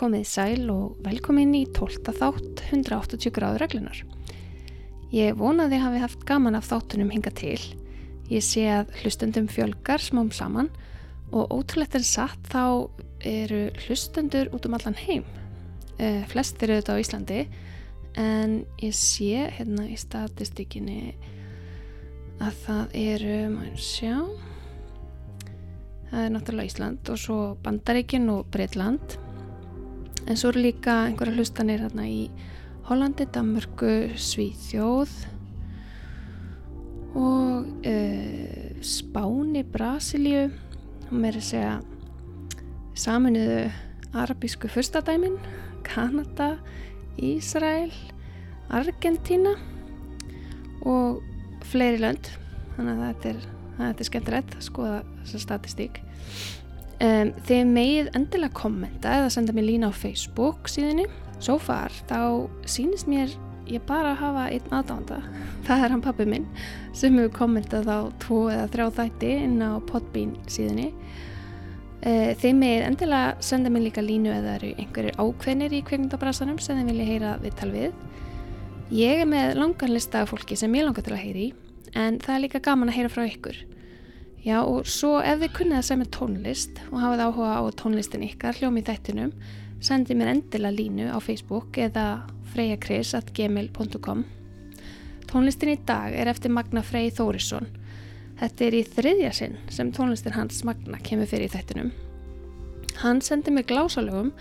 komið sæl og velkomin í 12. þátt 180 gráður reglunar. Ég vonaði hafi haft gaman af þáttunum hinga til. Ég sé að hlustundum fjölgar smám saman og ótrúlegt en satt þá eru hlustundur út um allan heim. Uh, flest eru þetta á Íslandi en ég sé hérna í statistíkinni að það eru, maður sjá, það er náttúrulega Ísland og svo Bandaríkin og Breitland en svo eru líka einhverja hlustanir hérna í Hollandi, Danmörku, Svíþjóð og uh, Spáni, Brasilíu. Og mér er að segja saminuðu arabísku fyrstadæmin, Kanada, Ísrael, Argentína og fleiri lönd. Þannig að þetta er, er skemmtilegt að skoða statistík um, þið megið endilega kommenta eða senda mér lína á Facebook síðinni svo far þá sínist mér ég bara að hafa einn aðdánda það er hann pappi minn sem hefur kommentað á tvo eða þrjá þætti inn á Podbean síðinni uh, þið megið endilega senda mér líka línu eða eru einhverjir ákveðnir í kveikmyndabrasanum sem þið vilja heyra við tal við. Ég er með langan lista af fólki sem ég langar til að heyri en það er líka gaman að heyra frá ykkur. Já og svo ef þið kunnið að segja með tónlist og hafið áhuga á tónlistin ykkar hljómi í þættinum sendið mér endilega línu á Facebook eða freyjakris.gmail.com Tónlistin í dag er eftir Magna Frey Þórisson. Þetta er í þriðja sinn sem tónlistin hans Magna kemur fyrir í þættinum. Hann sendir mér glásalögum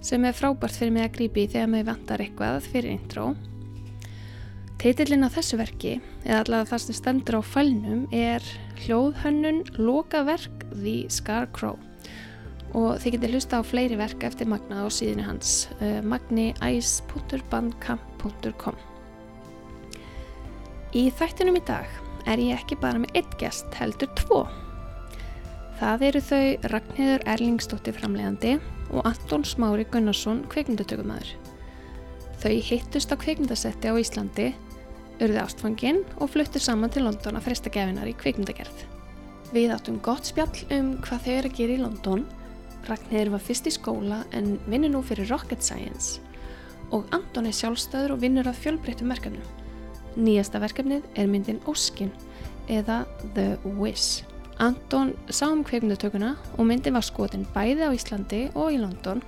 sem er frábært fyrir mig að grípi þegar mig vantar eitthvað fyrir intro Teitillin á þessu verki, eða allavega það sem stendur á fælnum, er hljóðhönnun lokaverk The Scarecrow og þið getur hlusta á fleiri verk eftir Magna á síðinu hans uh, magniice.bandcamp.com Í þættinum í dag er ég ekki bara með eitt gest heldur tvo. Það eru þau Ragnhildur Erlingsdóttir framlegandi og Anton Smári Gunnarsson kveikmyndatökumæður. Þau hittust á kveikmyndasetti á Íslandi urði ástfanginn og fluttur saman til London að fresta gefinar í kvikmyndagerð. Við áttum gott spjall um hvað þau eru að gera í London. Ragnhildur var fyrst í skóla en vinnur nú fyrir Rocket Science og Anton er sjálfstöður og vinnur að fjölbreyttum verkefnum. Nýjasta verkefnið er myndin Óskin eða The Wiz. Anton sá um kvikmyndatökuna og myndin var skotin bæði á Íslandi og í London.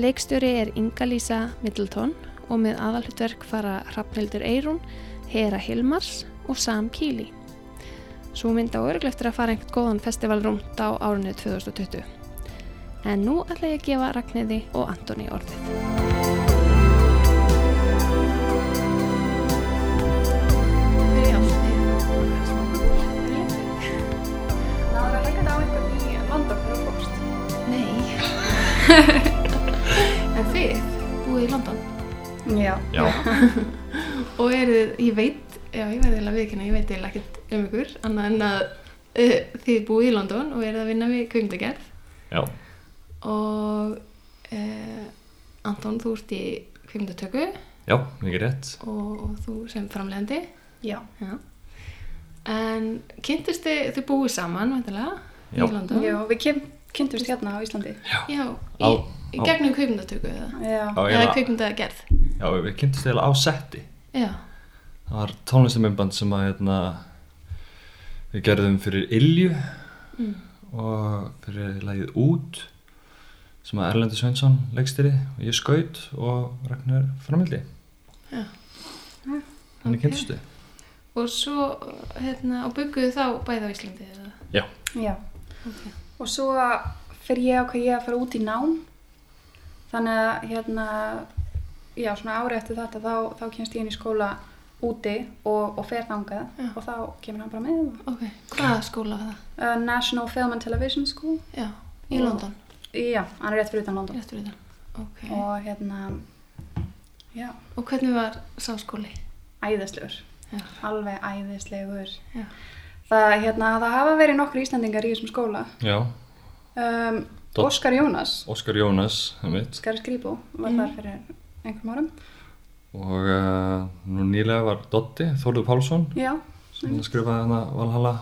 Leikstjóri er Inga-Lísa Middleton og með aðalhutverk fara Hrafnildur Eirún Hera Hilmars og Sam Kíli. Svo mynda á örgleftur að fara einhvert góðan festivalrúmt á árunni 2020. En nú ætla ég að gefa Ragnhiði og Antoni orðið. En þið búið í London? Já. Já, Og eru þið, ég veit, já ég veit eða viðkynna, ég veit eða ekkert um ykkur, annað en að uh, þið búið í London og eruð að vinna við kvikmyndagerð já, og uh, Anton, þú ert í kvikmyndatöku já, mikið rétt. og þú sem framlegandi. Já. Já. En kynntist þið, þið búið saman, veintilega, í Já. London? Já, við kynntumst hérna á Íslandi. Já, í, Á- í gegnum kvikmyndatöku eða? Já. Já, Eða kvikmyndagerð? Já, við kynntumst eiginlega á setti. Já, Það var tónlistamindband sem að hérna, við gerðum fyrir Ilju mm. og fyrir lagið Út sem að Erlendur Sveinsson leikstýri og ég skaut og Ragnar framildi. já. Þannig Ok. kynntustu. Og svo, hérna, og bygguðu þá bæði á Íslandi eða? Já. Já. Ok. Og svo fyrir ég ákvað ég að fara út í nám. Þannig að hérna, já, svona ári eftir þetta þá, þá kemst ég inn í skóla úti og, og fer þangað Já. og þá kemur hann bara með. Ok, hvaða skóla var það? Uh, National Film and Television School. Já, í Og- London, Já, hann er rétt fyrir utan London. rétt fyrir það. Ok. Og hérna, já, Og hvernig var sá skóli? æðislegur. Já. Alveg æðislegur. Já. Það, hérna, það hafa verið nokkru Íslandingar í þessum skóla. Já, Um, Óskar Jónas, Óskar Jónas, það mitt. Óskar Skrýbó, var Mhm. þar fyrir einhverjum árum. Og uh, nú nýlega var Dotti, Þórður Pálsson, Já, sem skrifaði hana Valhalla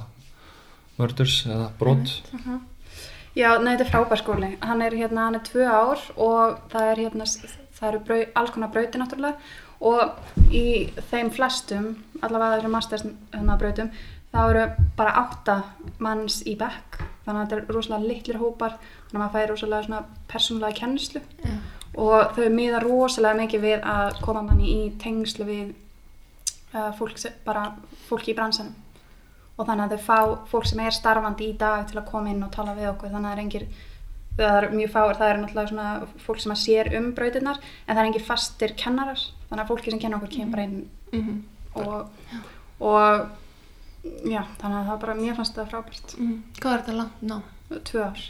Murders eða Brot. uh Já, nei, þetta er frábær skóli. Hann er hérna, hann er tvö ár og það er hérna, það eru brau, alls konar brauti náttúrulega og í þeim flestum, allavega þessum masters hérna, brautum, þá eru bara átta manns í bekk, þannig að þetta er rosalega litlir hópar, þannig að maður fær rosalega svona persónulega kennslu Já. Og þau miða rosalega mikið við að koma manni í tengslu við uh, fólk, bara fólk í bransanum. Og þannig að þau fá fólk sem er starfandi í dag til að koma inn og tala við okkur. Þannig að það er engir það er mjög fáir, það er náttúrulega svona fólk sem að sér um brautirnar en það er engir fastir kennarar. Þannig að fólki sem kenna okkur kemur bara inn Mm og, og já, þannig að það bara mér fannst það frábært. Hvað er þetta langt ná? tvö ár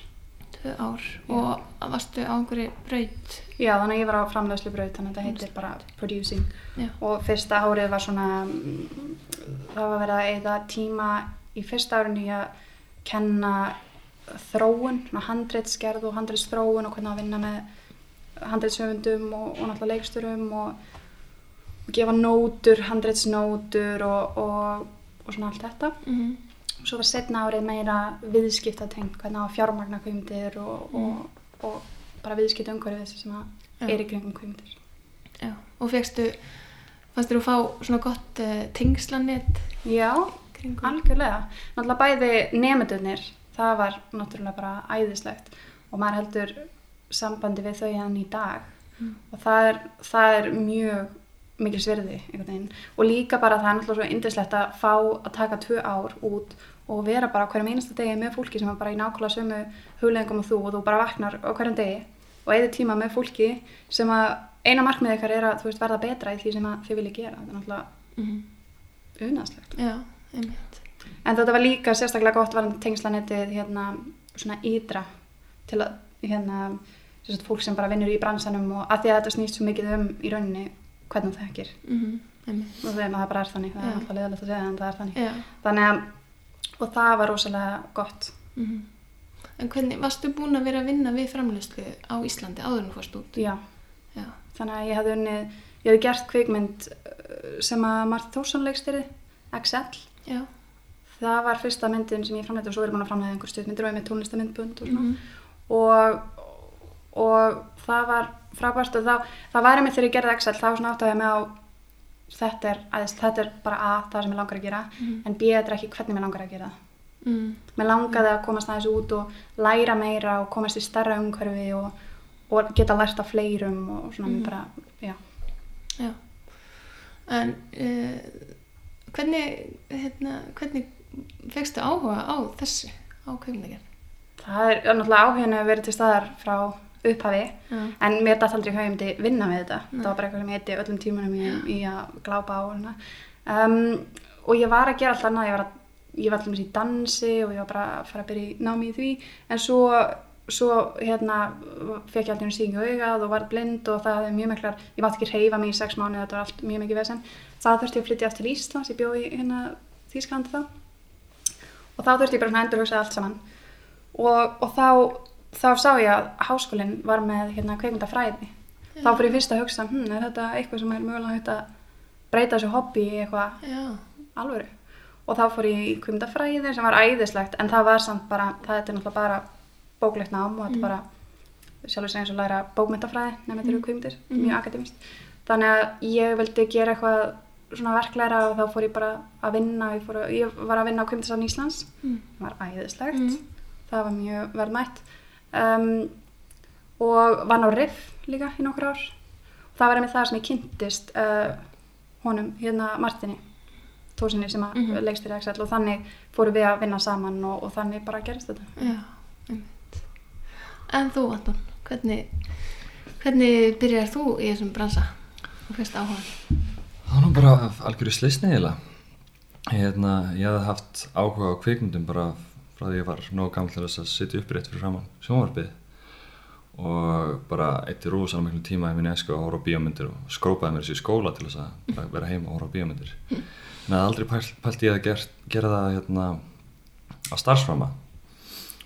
Tvö ár og varstu á einhverju braut? Já, þannig að ég var á framleiðslu braut þannig að þetta heitir bara producing. Já. og fyrsta árið var svona það var verið að eða tíma í fyrsta árinu í að kenna þróun, handreitsgerð og handreitsþróun og hvernig að vinna með handreitshöfundum og, og náttúrulega leiksturum og, og gefa nótur, handreitsnótur og, og, og svona allt þetta. mm Svo var setna árið meira viðskiptatengt, hvernig á að fjármagna kveimdir og, og, og bara viðskipta umhverfið sem að er í kringum kveimdir. Já, og fegstu fannst þér að fá svona gott uh, tengslanett Já, kringum Algjörlega. Náttúrulega bæði nemyndunir, það var náttúrulega bara æðislegt og maður heldur sambandi við þau hann í dag Mm. og það er, það er mjög mikil veginn. Og líka bara það er náttúrulega svo indislegt að fá að taka tvö ár út og vera bara hverjum einasta degi með fólki sem er bara í nákvæmlega sömu hugleggingum og þú og þú bara vaknar á hverjum degi og eða tíma með fólki sem að eina markmið ykkar er að þú veist verða betra í því sem að þið vilja gera. Það er náttúrulega mm unaðslegt Já, einmitt. En þetta var líka sérstaklega gott varandi tengslanettið hérna svona ídra til að hérna sem sagt, fólk sem bara vinnur í bransanum og að því að þetta snýst svo mikið um í rauninni hvernig það þekkir mm einmitt og þeim að það bara er þannig, það er alltaf leðalegt að segja en það er þannig. Já, Þannig að og það var rosalega gott. mm En hvernig, varstu búin að vera að vinna við framleyslu á Íslandi áður en fórst út? Já, Já, þannig að ég hafði unnið, ég hafði gert kvikmynd uh, sem að Marth Þórsson leikstýri, XL. já, Það var fyrsta myndin sem ég framleiti og svo er ég búin að framleiða einhver stuðmyndir og ég með tónlistamyndbund og svona. Mhm. og, og það var frábært og þá, það var einmitt þegar ég gerði Excel, þá svona átt að ég með á þetta er, aðeins, þetta er bara A, það sem ég langar að gera, Mhm. en B, þetta er ekki hvernig mér langar að gera það. mm. Mér langaði að komast aðeins út og læra meira og komast í starra umhverfi og, og geta lært af fleirum og svona mm. bara, já. já En uh, hvernig hérna, hvernig fegstu áhuga á þessu, á kveikmyndagerð? Það er náttúrulega áhugin að vera til staðar frá upphafi, Já, en mér dætt aldrei hvað ég myndi vinna með þetta. Nei. Það var bara eitthvað sem ég heiti öllum tímunum í, í að glápa á. Um, og ég var að gera allt annað, ég var, að, ég var alltaf í dansi og ég var bara að fara að byrja í námi í því, en svo, svo hérna, fekk ég alltaf síðan í augað og var blind og það hefði mjög miklar, ég mátti ekki reyfa mig í sex mánu, þetta var allt mjög mikið vesen. Það þurfti ég að flytja aftur til Íslands, ég bjóði í hérna Þýskalandi þá og þá þurfti ég bara að endurhugsa allt saman og, og þá, þá sá ég að háskólinn var með hérna kveikmyndafræði þá fyrir ég fyrst að hugsa, hm, er þetta eitthvað sem er mögulega hægt að breyta þessu hobby í eitthvað já, alvöru? Og þá fór ég í kveikmyndafræði sem var æðislegt en það var samt bara, það er náttúrulega bara bóklegt nám og þetta er bara sjálfur eins og læra bókmyndafræði nefnir þetta eru kveikmyndir, mjög akademist þannig að ég vildi gera eitthvað svona verklæra og þá fór ég bara að vinna ég, að, ég var að vinna á kveikmyndasafn Íslands. Mm. það var æðislegt. Mm. það var mjög verðmætt um, og vann á Riff líka í nokkur ár það var einmitt það sem ég kynntist uh, honum, hérna Martini tósinni sem að mm. -hmm. leikst í Excel og þannig fórum við að vinna saman og, og þannig bara gerist þetta já, En þú, Anton, hvernig hvernig byrjar þú í þessum bransa og fyrst áhuga? Það var bara algjörðu slisni eiginlega. Hérna, ég hafði haft áhuga á kvikmyndum bara frá því ég var nógu gammal til þess að sitja upprétt fyrir framann sjónvarpið og bara eitti rosalega miklu tíma í minni esku að horfa á bíómyndir og skrópaði mér þessi í skóla til þess að vera heima og horfa á bíómyndir. En það aldrei pælt, pælt ég að gert, gera það hérna á starfsframa.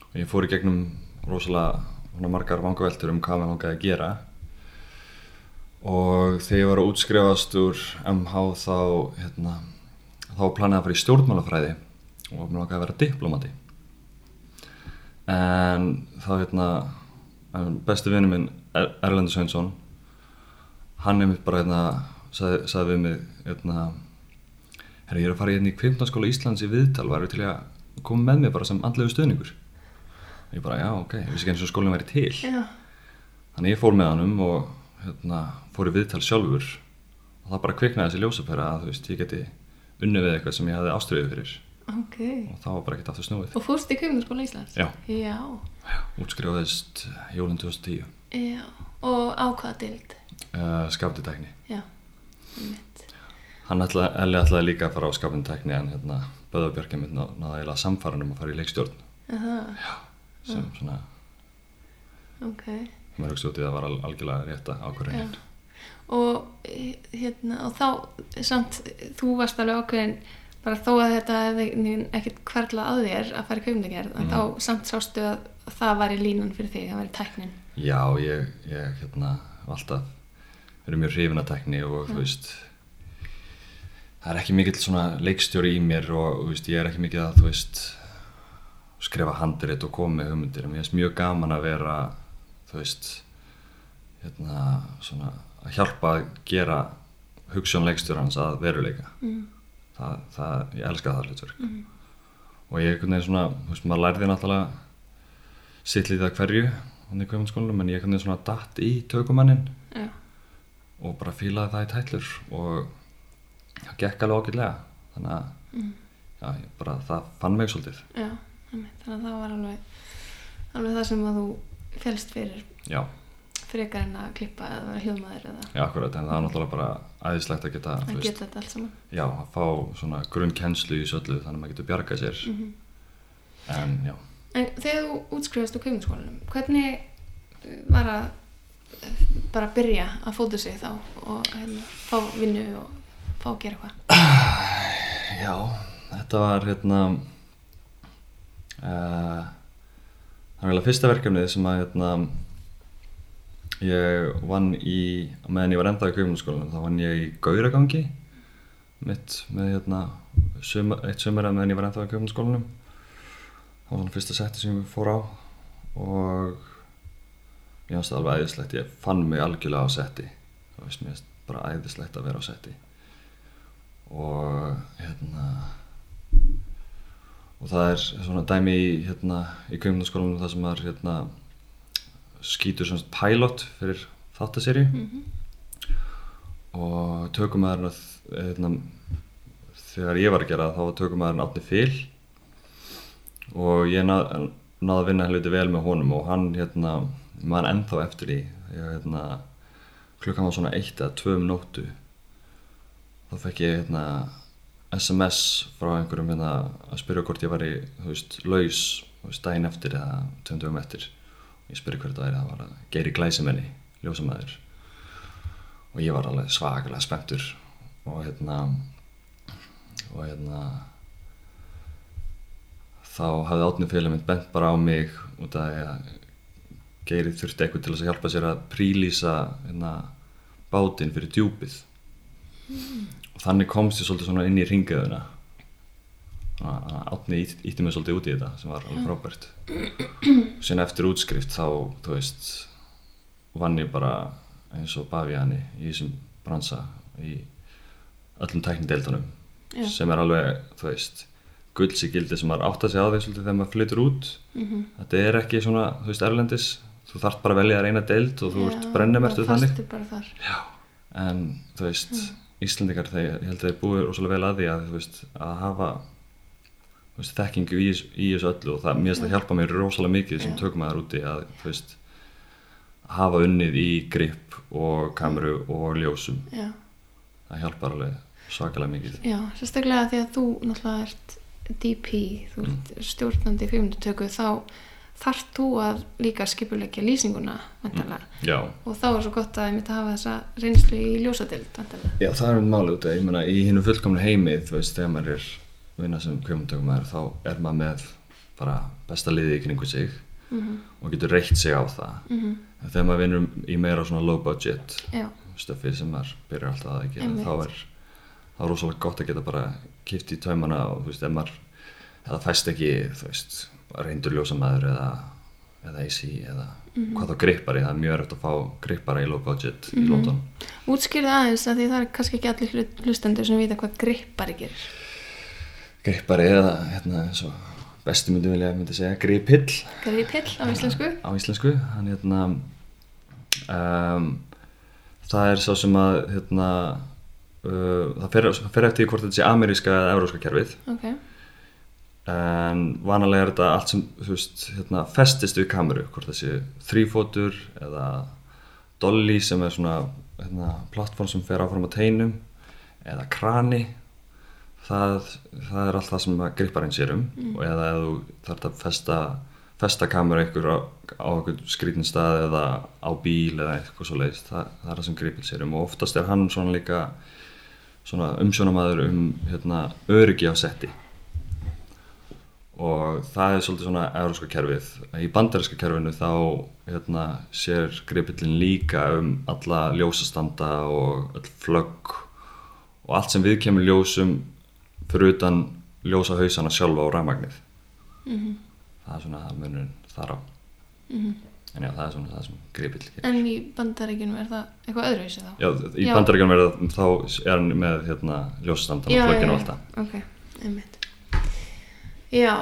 Og ég fór í gegnum rosalega margar vangaveltur um hvað maður langaði að gera. Og þegar ég var að útskrifast úr MH þá hérna, þá planaði að fara í stjórnmálafræði og mér langaði að vera diplomati en þá hérna en besti vinnu minn er Erlendur Sveinsson hann er mitt bara hérna sagði, sagði við mig hérna herra ég er að fara hérna í kvimtanskóla Íslands í viðtal væri til að koma með mér bara sem andlegu stuðningur? Ég bara já ok, ég vissi ekki eins og skólinn væri til. Já. þannig ég fór með honum og hérna, fór í viðtal sjálfur. Og það bara kviknaði þessi ljósapæra að þú veist, ég geti unnið við eitthvað sem ég hafði ástriðið fyrir Ok. og það var bara ekkert aftur snúið Og fórst í kveimdaskóla Íslands? Já. Já. útskrifaðist jólinn 2010 Já. Og á hvaða dild? uh, Já. Mitt. hann ætlaði, ætlaði líka að fara á skaptitækni en hérna, Böðabjörgin mitt ná- náði eiginlega samfaran um að fara í leikstjórn Aha. sem svona, Ok. maður hugsa út í það var al algjörlega rétta ákvörðin Og eh, hérna, og þá samt, þú varst alveg ákveðin bara þó að þetta hefði ekkert hverla að þér að fara í kveimdagerð en Mm. þá samt sástu að það var í línan fyrir þig, það var í tæknin. Já, ég, ég hérna, alltaf verið mjög hrifin að tekni og þú veist það er ekki mikill svona leikstjóri í mér og veist, ég er ekki mikið að þú veist skrifa handrit og koma með hugmyndir en mér finnst mjög gaman að vera þú veist hérna, svona að hjálpa að gera hugssjón leikstjórans að veruleika Mm. Það, það, ég elska það hlutverk. Og ég einhvern veginn svona, þú veist, maður lærði náttúrulega sitt lítið að hverju hann í kveimundsskólanum, en ég einhvern veginn svona datt í tökumannin Já. og bara fílaði það í tætlur og það gekk alveg ágætlega. Þannig að Mm. já, bara, það fann mig svolítið. Já, þannig að það var alveg, alveg það sem að þú félst fyrir. Já, frekar en að klippa eða vera hljóðmaður eða já, akkurat, en það er náttúrulega bara æðislegt að geta, að geta þetta allt saman. já, að fá svona grunn kennslu í söllu þannig að maður getur bjargað sér Mm en já, En þegar þú útskrifast úr kveimundskólanum, hvernig var að eh, bara byrja að fóta sig þá og hérna, fá vinnu og fá að gera eitthvað? Já, þetta var hérna uh, það var eiginlega fyrsta verkefnið sem að hérna ég vann í, meðan ég var enda í kveikmyndaskólanum, þá vann ég í Gauragangi mitt með hérna suma, eitt sömur að meðan ég var enda í kveikmyndaskólanum það var svona fyrsta setti sem ég fór á og ég fannst það alveg æðislegt, ég fann mig algjörlega á setti. Það veist mér finnst bara æðislegt að vera á setti. Og hérna og það er svona dæmi í hérna í kveimdaskólanum það sem maður hérna skýtur svona pilot fyrir þáttaserju Mm og tökumæðurinn hérna, þegar ég var að gera þá var tökumæðurinn Átni Fyl og ég nað, náði að vinna hluti vel með honum og hann hérna maður ennþá eftir ég, hérna, klukkan var svona eitt eða tvö um nóttu. Þá fekk ég hérna SMS frá einhverjum hérna að spyrja hvort ég væri þú veist, laus þú veist, daginn eftir eða dögum eftir ég spurði hver það er það var að Geiri Glæsimenni, ljósamæður og ég var alveg svakalega spenntur. Og hérna og hérna þá hafði átni félag mitt bent bara á mig út af því að Geiri þurfti eitthvað til að hjálpa sér að prílýsa hérna, bátinn fyrir djúpið. Og þannig komst ég svolítið inn í ringiðuna átni ítti mig svolítið út í þetta sem var alveg frábært og sen eftir útskrift þá þú veist vann ég bara eins og bavíani í þessum bransa í öllum tæknideildunum Já. sem er alveg, þú veist gullsi gildi sem maður átt að segja á því svolítið þegar maður flytur út -hmm. þetta er ekki svona, þú veist, erlendis þú þarft bara að velja þér eina deild og þú ert brennimertu þannig. Já, en þú veist Íslandingar, þeir, ég held að þeir búið rosalega vel að því að þú veist, að hafa veist, þekkingu í, í þessu öllu og það, mér finnst það hjálpa mér rosalega mikið sem tökum úti að, veist hafa unnið í grip og kameru og ljósum. Já. það hjálpar alveg svakalega mikið. Já, sérstaklega því að þú náttúrulega ert DP, þú ert stjórnandi kveimdutöku, þá þarft þú að líka skipulegja lýsinguna Já, og þá er svo gott að ég myndi að hafa þessa reynslu í ljósadild. Já, það er um máli út að ég meina í hinu fullkomnu heimi, þú veist, þegar maður er vinna sem kveimundtökumæður þá er maður með bara besta liði í kringu sig Mm og getur reitt sig á það -hmm. en þegar maður vinnur í meira svona low budget Já, stöfi sem maður byrjar alltaf að gera Einmitt. þá er það er rosalega gott að geta bara kipt í taumana og þú veist, ef maður það fæst ekki, þú veist reyndur ljósamæður eða, eða AC eða hvað þá grippari, það er mjög erfitt að fá grippara í low budget í London Útskýrðu aðeins að því það er kannski ekki allir hlu- hlustendur sem vita hvað grippari gerir. Grippari eða hérna bestu myndi vilja myndi segja grippill Grippill á íslensku. á íslensku hann hérna um, það er sá sem að hérna uh, það fer, fer eftir hvort þetta sé ameríska eða evróska kerfið Ok. en vanalega er þetta allt sem veist, hérna, festist við kameru hvort það sé þrýfótur eða dolly sem er svona hérna, plattform sem fer áfram á teinum eða krani það, það er allt það sem að gripparinn sér um. Og eða ef þú þarf að festa, festa kameru einhver á, á einhver skrítin stað eða á bíl eða eitthvað svo leiðist það, það er það sem gripil sér um. Og oftast er hann svona líka svona umsjónamaður um hérna, öryggi á setti. Og það er svolítið svona európska kerfið. Í bandaríska kerfinu þá hérna, sér gripillin líka um alla ljósastanda og öll flögg og allt sem við kemur ljósum fyrir utan ljósa hausana sjálfa og rafmagnið. Mhm. Það er svona munurinn þar á. En já, það er svona það sem gripill. En í bandaríkjunum er það eitthvað öðruvísi þá? Já, í Já. bandaríkjum er það, þá er hann með hérna, ljósastandan og flöggin og allt það. Ok, einmitt. Já,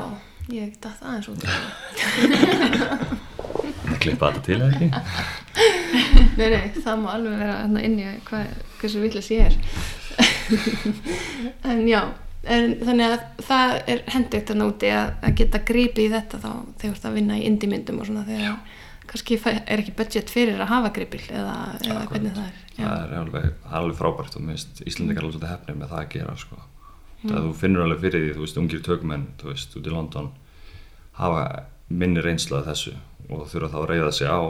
ég datt aðeins út. Það klippa þetta til eða ekki? nei, nei, það má alveg vera inni að hvað, hversu villis ég er. en já, en, þannig að það er hendugt að núti að, að geta gripið í þetta þá þegar þú ert að vinna í indie-myndum og svona þegar kannski er ekki budget fyrir að hafa gripil eða, eða hvernig það er. Já. það er alveg, er alveg frábært og minnst Íslandingar alveg svolítið hefnir með það að gera sko. það þú finnur alveg fyrir því þú veist, ungir tökumenn, þú veist, út í London hafa minni reynslu af þessu og þurfa þá að reyða sig á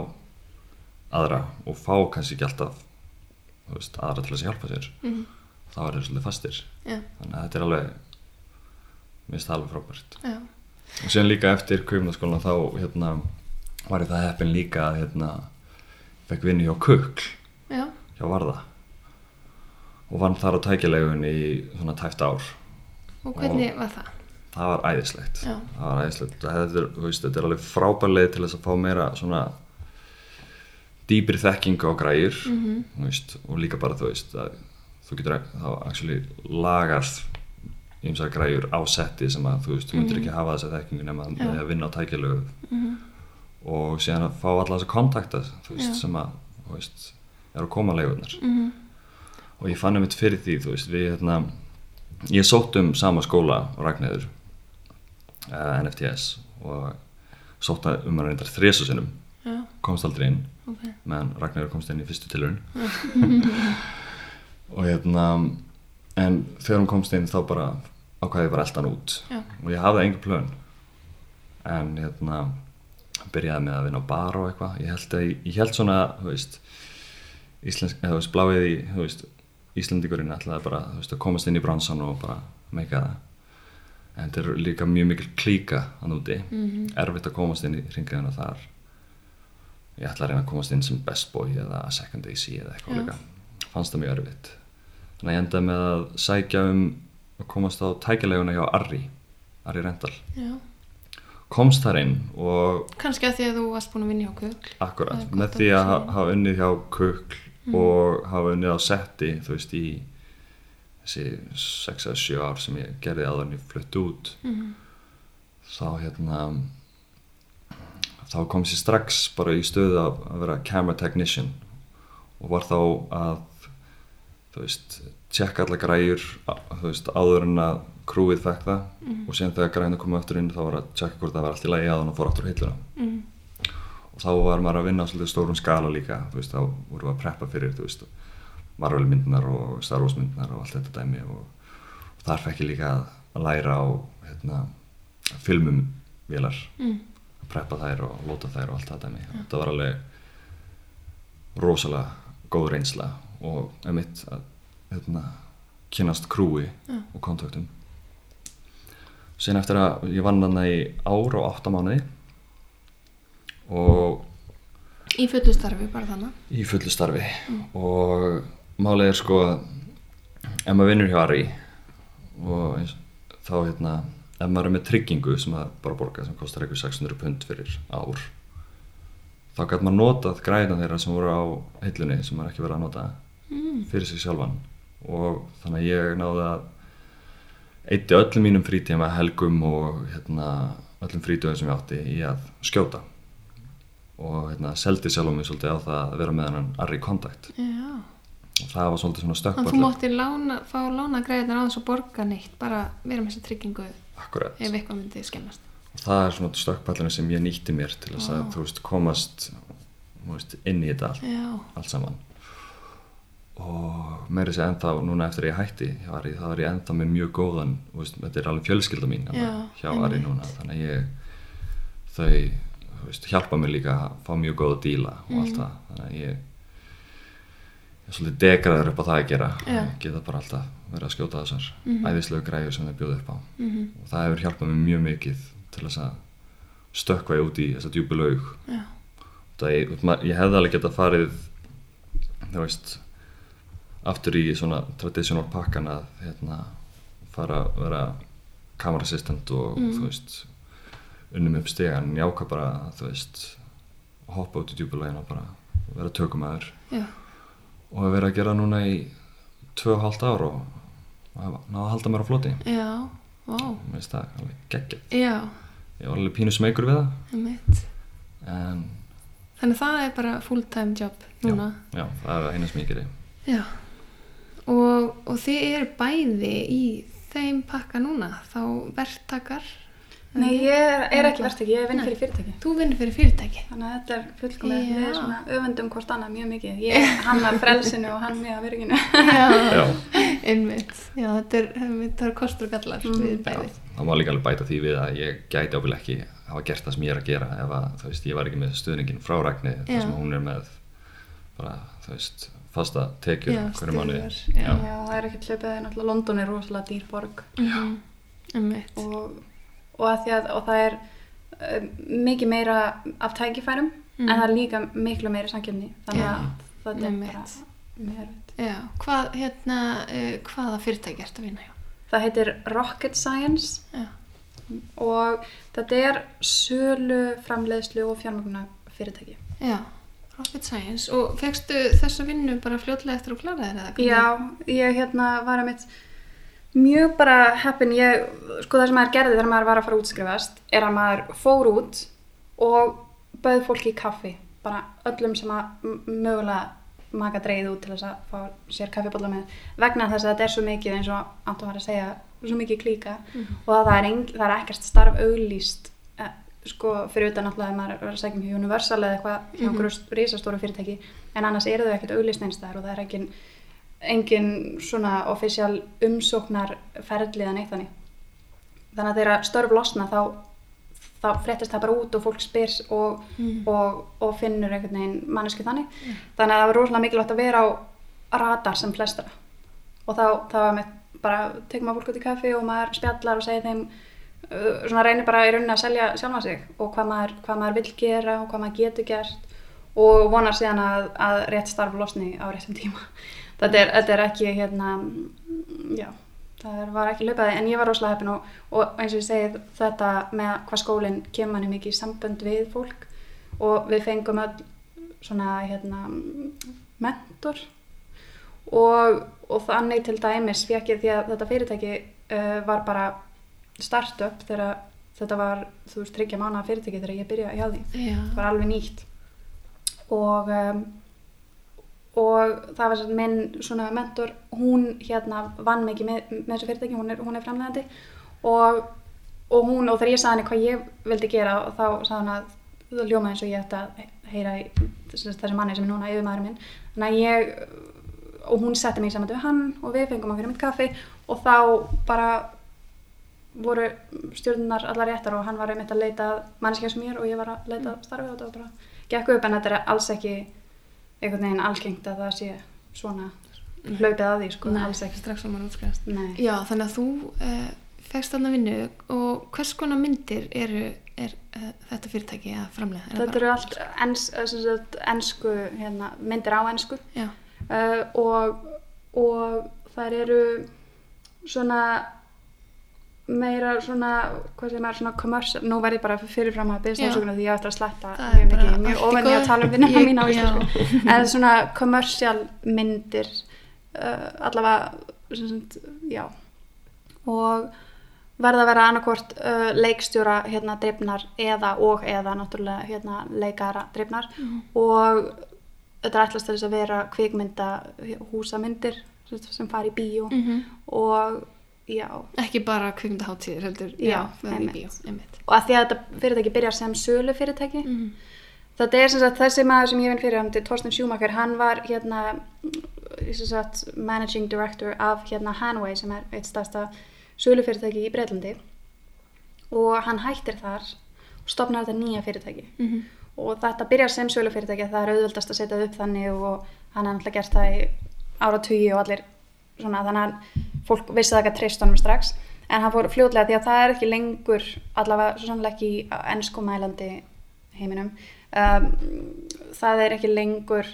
aðra og fá kannski ekki alltaf veist, aðra til að hjálpa sér Mhm. Þá er þeir svolítið fastir. Já, þannig að þetta er alveg minnst það alveg frábært. Já, og síðan líka eftir kaupnaskólan þá hérna, var ég það heppin líka að hérna, fekk vinni hjá Kukl. Já, hjá Varða. Og vann þar á tækjulegun í svona tæft ár. Og hvernig var það? það var æðislegt. Það var æðislegt. Þetta er, veist, þetta er alveg frábær leið til þess að fá meira svona dýpri þekkingu á græjur Mhm. þú veist, og líka bara þú veist að þú getur þá actually lagað ymsar græjur á setti sem að þú veist, þú myndir ekki hafa þessa þekkingu nema Mhm. Með að vinna á tækjulegu Mhm. og síðan að fá alla þessa kontakta þú veist, Já. sem að þú veist, er að koma leigunar Mhm. og ég fann einmitt fyrir því þú veist, við hérna ég sótt um sama skóla og Ragnæður uh, NFTS og sótt um að reyndar þrésasinnum Já, komst aldrei inn ok. meðan Ragnæður komst inn í fyrstu tilurinn og hérna en þegar hún komst inn þá bara ákvæði ég bara eldan út. Já. og ég hafði enga plön. En hérna byrjaði með að vinna á bar og eitthvað. Ég held, að, ég held svona veist, íslensk, eða veist, bláið í veist, Íslandingurinn ætlaði bara að komast inn í bransan og bara meika það en þetta er líka mjög mikil klíka að núti, Mhm. erfitt að komast inn í ringiðuna þar. Ég ætla að reyna að komast inn sem best boy eða second AC eða eitthvað líka. Fannst það mjög erfitt þannig að ég endaði með að sækja um að komast á tækjaleguna hjá Arri Arri Rental Já, komst þar inn og kannski að því að þú varst búin að vinna hjá Kugl. akkurat með því að hafa unnið hjá Kukl og hafa unnið á setti þú veist í þessi 6 eða 7 ár sem ég gerði en ég flutt út. Mhm. þá hérna þá kom sér strax bara í stöðu að vera camera technician og var þá að þú veist, tjekka alla græjur þú veist, áður en að krúið fekk það og síðan þegar græjuna komið aftur inn þá var að tjekka hvort það var allt í lagi að hann fór aftur á hilluna. Mhm. og þá var maður að vinna á svolítið stórum skala líka þú veist, þá vorum við að preppa fyrir þú veist, Marvel myndnar og Star Wars myndnar og allt þetta dæmi og, og þar fekk ég líka að, læra á hérna, filmum vélar. Mm. að preppa þær og lóta þær og allt það dæmi. Þetta var alveg rosalega góð reynsla og emitt að hérna, kynast krúi Já. og kontaktum síðan eftir að ég vann hana í ár og átta mánuði og Í fullu starfi, bara þannig. í fullu starfi og málið er sko ef maður vinnur hjá Ari og eins, þá hérna ef maður er með tryggingu sem að bara borga sem kostar eitthvað 600 pund fyrir ár þá gæti maður notað græna þeirra sem voru á heilunni sem maður ekki verið að nota Mm. fyrir sig sjálfan. Og þannig að ég náði að eitti öllum mínum frítíma helgum og hérna, öllum frítíðum sem ég átti í að skjóta. Og hérna, seldi sjálfum mig svolítið á það að vera með hennan arri kontakt Já. og það var svolítið svona Þannig að þú mátti lána, fá lána greiðar á þess að borga neitt, bara vera með þessa tryggingu akkurat. ef eitthvað myndi skemmast. og það er svona stökkpallurinn sem ég nýtti mér til þess að þú veist komast veist, inn í þetta allt, allt saman og meiri sér ennþá núna eftir að ég hætti hjá Ari þá er ég ennþá með mjög góðan veist, þetta er alveg fjölskylda mín hérna Já, hjá Ari núna. Þannig að ég þau veist, hjálpa mér líka að fá mjög góða díla og Mhm. allt það. Þannig að ég er svolítið degraður upp á það að gera. Já. ég geta bara alltaf verið að skjóta þessar Mhm. æðislegu græður sem þau bjóðu upp á. Mhm, og það hefur hjálpað mér mjög mikið til þess að stökkva ég út í þessa djúpu laug. Það ég, ég hefði alveg getað farið þú veist aftur í svona traditional pakkan að hérna fara að vera kamerassistent og Mm. þú veist unnum upp stegan ákvað bara þú veist hoppa út í djúpu laugina og bara vera tökumæður já, og hef verið að gera núna í tvö og hálft ár og náða að halda mér á floti já, vá, mér finnst það alveg geggjað já, ég var alveg pínu smegur við það einmitt. en Þannig að það er bara full time job núna. já, það er eina geri Já. Og, og þið eru bæði í þeim pakka núna, þá verktakar. Nei, ég er, er ekki verktaki, ég vinn fyrir fyrirtæki. Þú vinnur fyrir fyrirtæki. Þannig að þetta er fullkomið, Já. við erum svona öfundum hvort annað mjög mikið. Ég hann að frelsinu og hann mig að virðinginu. Já, já, einmitt. Já, þetta er, þetta er kostur og gallar Mm, við já, bæði. það má líka alveg bæta því við að ég gæti ábyggilega ekki hafa gert það sem ég er að gera ef að, þú veist, ég var ekki með stuðningin frá Ragni Já. þar sem hún er með bara, þú veist, fasta tekjur hverju. Já, það er ekki hlaupið, það náttúrulega London er rosalega dýr borg Mhm, Einmitt. og, og, að því að, og það er uh, mikið meira af tækifærum Mm. en það er líka miklu meira samkjöfni þannig Já, að það er bara mjög erfitt. Já, hvað, hérna, uh, hvaða fyrirtæki ertu að vinna hjá? Það heitir Rocket Science Já, og þetta er sölu, framleiðslu og fjármögna fyrirtæki. já, Rocket Science. Og fegstu þessa vinnu bara fljótlega eftir að klára þér eða? Já, ég hérna var að mitt mjög bara heppin, ég, sko það sem maður gerði þegar maður var að fara að útskrifast er að maður fór út og bauð fólki í kaffi, bara öllum sem að mögulega maka dreigð út til þess að fá sér kaffibólla með vegna þess að þetta er svo mikið eins og Anton var að segja, svo mikið klíka Mhm. og að það er, eng, það er ekkert starf auglýst sko fyrir utan náttúrulega að maður er að segja um Universal eða eitthvað hjá Mhm. einhverju risastóru fyrirtæki. En annars eru þau ekkert auglýst einstæðar og það er engin, engin svona official umsóknar ferðliðan eitt þannig. Þannig að þeirra störf losna þá þá fréttist það bara út og fólk spyr og, Mm. og, og finnur einhvern veginn mannesku þannig. Þannig að það var rosalega mikilvægt að vera á radar sem flestra. Og þá, þá var bara tekum maður fólk út í kaffi og maður spjallar og segir þeim svona reynir bara í rauninni að selja sjálfa sig og hvað maður, hvað maður vill gera og hvað maður getur gert og vonar síðan að, að rétt starf losni á réttum tíma. Þetta er, þetta er ekki hérna já, það var ekki löpaði en ég var rosalega heppin og, og eins og ég segi þetta með hvað skólinn kemur manni mikið í sambönd við fólk og við fengum öll svona hérna mentor og, og þannig til dæmis fekk ég því að þetta fyrirtæki uh, var bara startup þegar þetta var þú veist tryggja mánuða fyrirtæki þegar ég byrjaði hjá því. Já, það var alveg nýtt. Og um, og það var svona minn svona mentor, hún hérna vann mikið með, með þessu fyrirtæki, hún er, er framlegandi og, og hún, og þegar ég sagði henni hvað ég vildi gera og þá sagði hann að það ljómaði eins og ég ætti að heyra í þessi, manni sem er núna yfirmaður minn. Þannig að ég og hún setti mig saman við hann og við fengum okkur mitt kaffi. Og þá bara voru stjórnunar allar réttar og hann var einmitt að leita mannskja sem mér og ég var að leita að starfi og þetta var bara gekk upp en þetta er alls ekki einhvern veginn algengt að það sé svona hlaupið að því sko, Nei, alls ekki strax maður útskrifast. Nei. Já, þannig að þú uh, fegst þarna vinnu og hvers konar myndir eru er, uh, þetta fyrirtæki að framlega? Er það Þetta eru allt ens, eh, sem sagt, ensku, hérna, myndir á ensku Já, uh, og, og þær eru svona meira svona, hvað sem er svona commercial, nú verð ég bara fyrirfram að stafsökunar því ég eftir að sletta mjög mikið, mjög ofenni að tala um vinnuna Ég- mín á já. íslensku. En svona commercial myndir uh, allavega sem sagt, já. Og verða að vera annarkvort uh, leikstjóra hérna drifnar eða og eða náttúrulega hérna leikara drifnar. Og þetta er ætlast að vera kvikmynda húsamyndir sem fari í bíó. Mhm. og já Ekki bara kvikmyndaháttíðir heldur, Já, einmitt. bíó, einmitt. og að því að þetta fyrirtæki byrjar sem sölu fyrirtæki Mhm. þetta er sem sagt þessi maður sem ég vinn fyrir hann til Torsten Schumacher, hann var hérna mm, sagt managing director af hérna Hanway sem er eitt stærsta sölu fyrirtæki í Breitlandi og hann hættir þar og stopnar þetta nýja fyrirtæki Mhm. og þetta byrjar sem sölu fyrirtæki það er auðvöldast að setja upp þannig og hann er náttúrulega gert það í áratugi og allir svona þannig að fólk vissi það ekki að treyst honum strax en hann fór fljótlega því að það er ekki lengur allavega svo sannlega ekki í ennskumælandi heiminum um, það er ekki lengur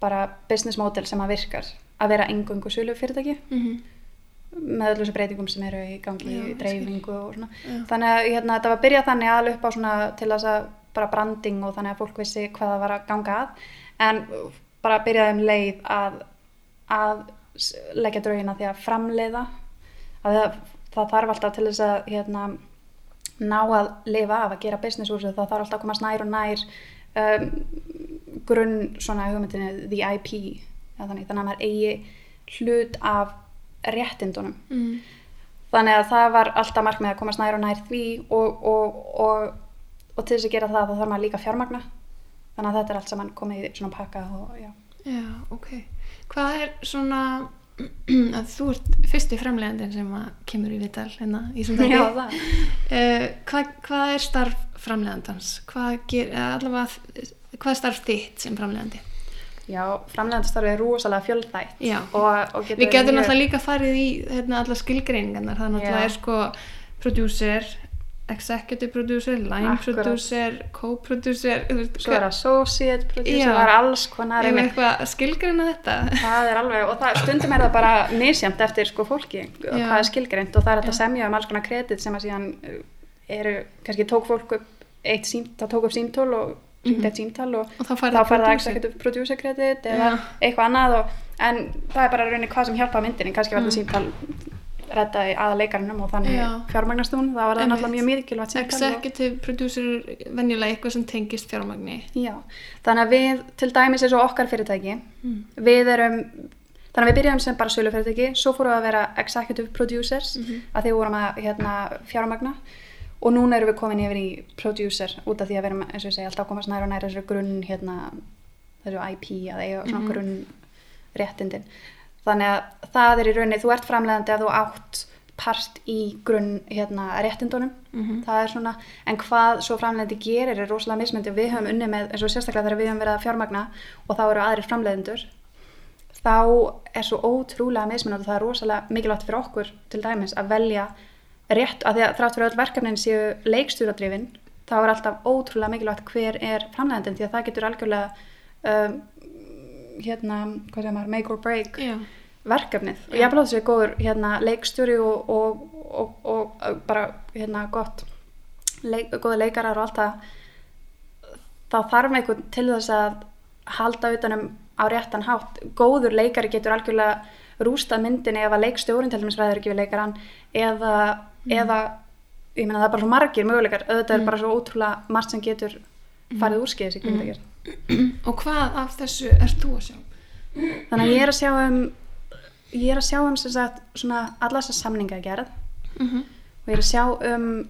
bara business model sem að virkar að vera engungu sölu fyrirtæki Mhm. með öllu þessu breytingum sem eru í gangi Já, í dreifingu og svona Já. þannig að hérna, þetta var byrjað þannig alveg upp á svona til þess að bara branding og þannig að fólk vissi hvað það var að ganga að en bara byrjaði um leið að, að leggja draugina því að framleiða að það, það þarf alltaf til þess að hérna, ná að lifa af að gera business úr þessu það þarf alltaf að komast nær og nær um, grunn svona hugmyndinu the IP þannig, þannig að maður eigi hlut af réttindunum Mhm. þannig að það var alltaf markmið að komast nær og nær því og, og, og, og til þess að gera það þá þarf maður líka fjármagna þannig að þetta er allt saman komið í svona pakka og já Já, ok. Hvað er svona að þú ert fyrsti framlegandinn sem að kemur í vital hérna í Já, það. uh, hvað, hvað er starf framlegandans? Hvað, ger, eða allavega, hvað er starf þitt sem framlegandi? Já, framlegandastarfið er rosalega getur Við getum náttúrulega líka farið í hérna, alla skilgreiningarnar. Það náttúrulega Já. er sko producer, executive producer, line Akkurat. producer, co-producer. svo er associate producer, Já. það er alls konar Erum við einmitt. eitthvað að skilgreina þetta? er alveg, og það, stundum er það bara misjæmt eftir sko fólki og Já. hvað er skilgreint og það er þetta semja um alls konar kredit sem að síðan uh, eru, kannski tók fólk upp eitt sím, það tók upp símtól og hringt Mhm. eitt símtal og Og þá fær þá það executive producer credit eða Já. eitthvað annað og, en það er bara rauninni hvað sem hjálpa myndinni kannski var Mm. þetta símtal reddaði aða leikarinnum og þannig Já. fjármagnast hún það var það náttúrulega mjög mikilvægt símtal og- Executive producer er venjulega eitthvað sem tengist fjármagni. Já, þannig að við til dæmis eins og okkar fyrirtæki Mm. við erum þannig að við byrjum sem bara sölu fyrirtæki svo fórum við að vera executive producers Mhm. að því vorum að hérna, fjármagna og núna erum við komin yfir í producer út af því að við erum eins og ég segi alltaf komast nær og nær þessu grunn hérna, þessu IP að eiga Mhm. grunn réttindin þannig að það er í rauninni, þú ert framleiðandi að þú átt part í grunn hérna, réttindunum Mhm. það er svona, en hvað svo framleiðandi gerir er rosalega mismyndi, við höfum unnið með eins og sérstaklega þegar við höfum verið að fjármagna og þá eru aðrir framleiðendur þá er svo ótrúlega mismunandi og það er rosalega mikilvægt fyrir okkur til dæmis að velja rétt, að því að þrátt fyrir öll verkefnin séu leikstjóradrifin, þá er alltaf ótrúlega mikilvægt hver er framleiðandinn því að það getur algjörlega um, hérna, hvað segir maður, make or break Já. verkefnið. Og Já. ég vil að þessi góður hérna, leikstjóri og, og, og, og, og bara hérna, gott leik, góða leikarar og allt það. Þá þarf einhvern til þess að halda utanum á réttan hátt. Góður leikari getur algjörlega rústað myndinni ef að leikstjórin til dæmis ræður ekki við leikaran eða, eða ég meina það er bara svo margir möguleikar. Auðvitað er Mm. bara svo ótrúlega margt sem getur farið úrskeiðis í kvindagjör Og hvað af þessu ert þú að sjá? þannig að ég er að sjá um ég er að sjá um sem sagt svona alla þessar samninga gerð Mm -hmm. og ég er að sjá um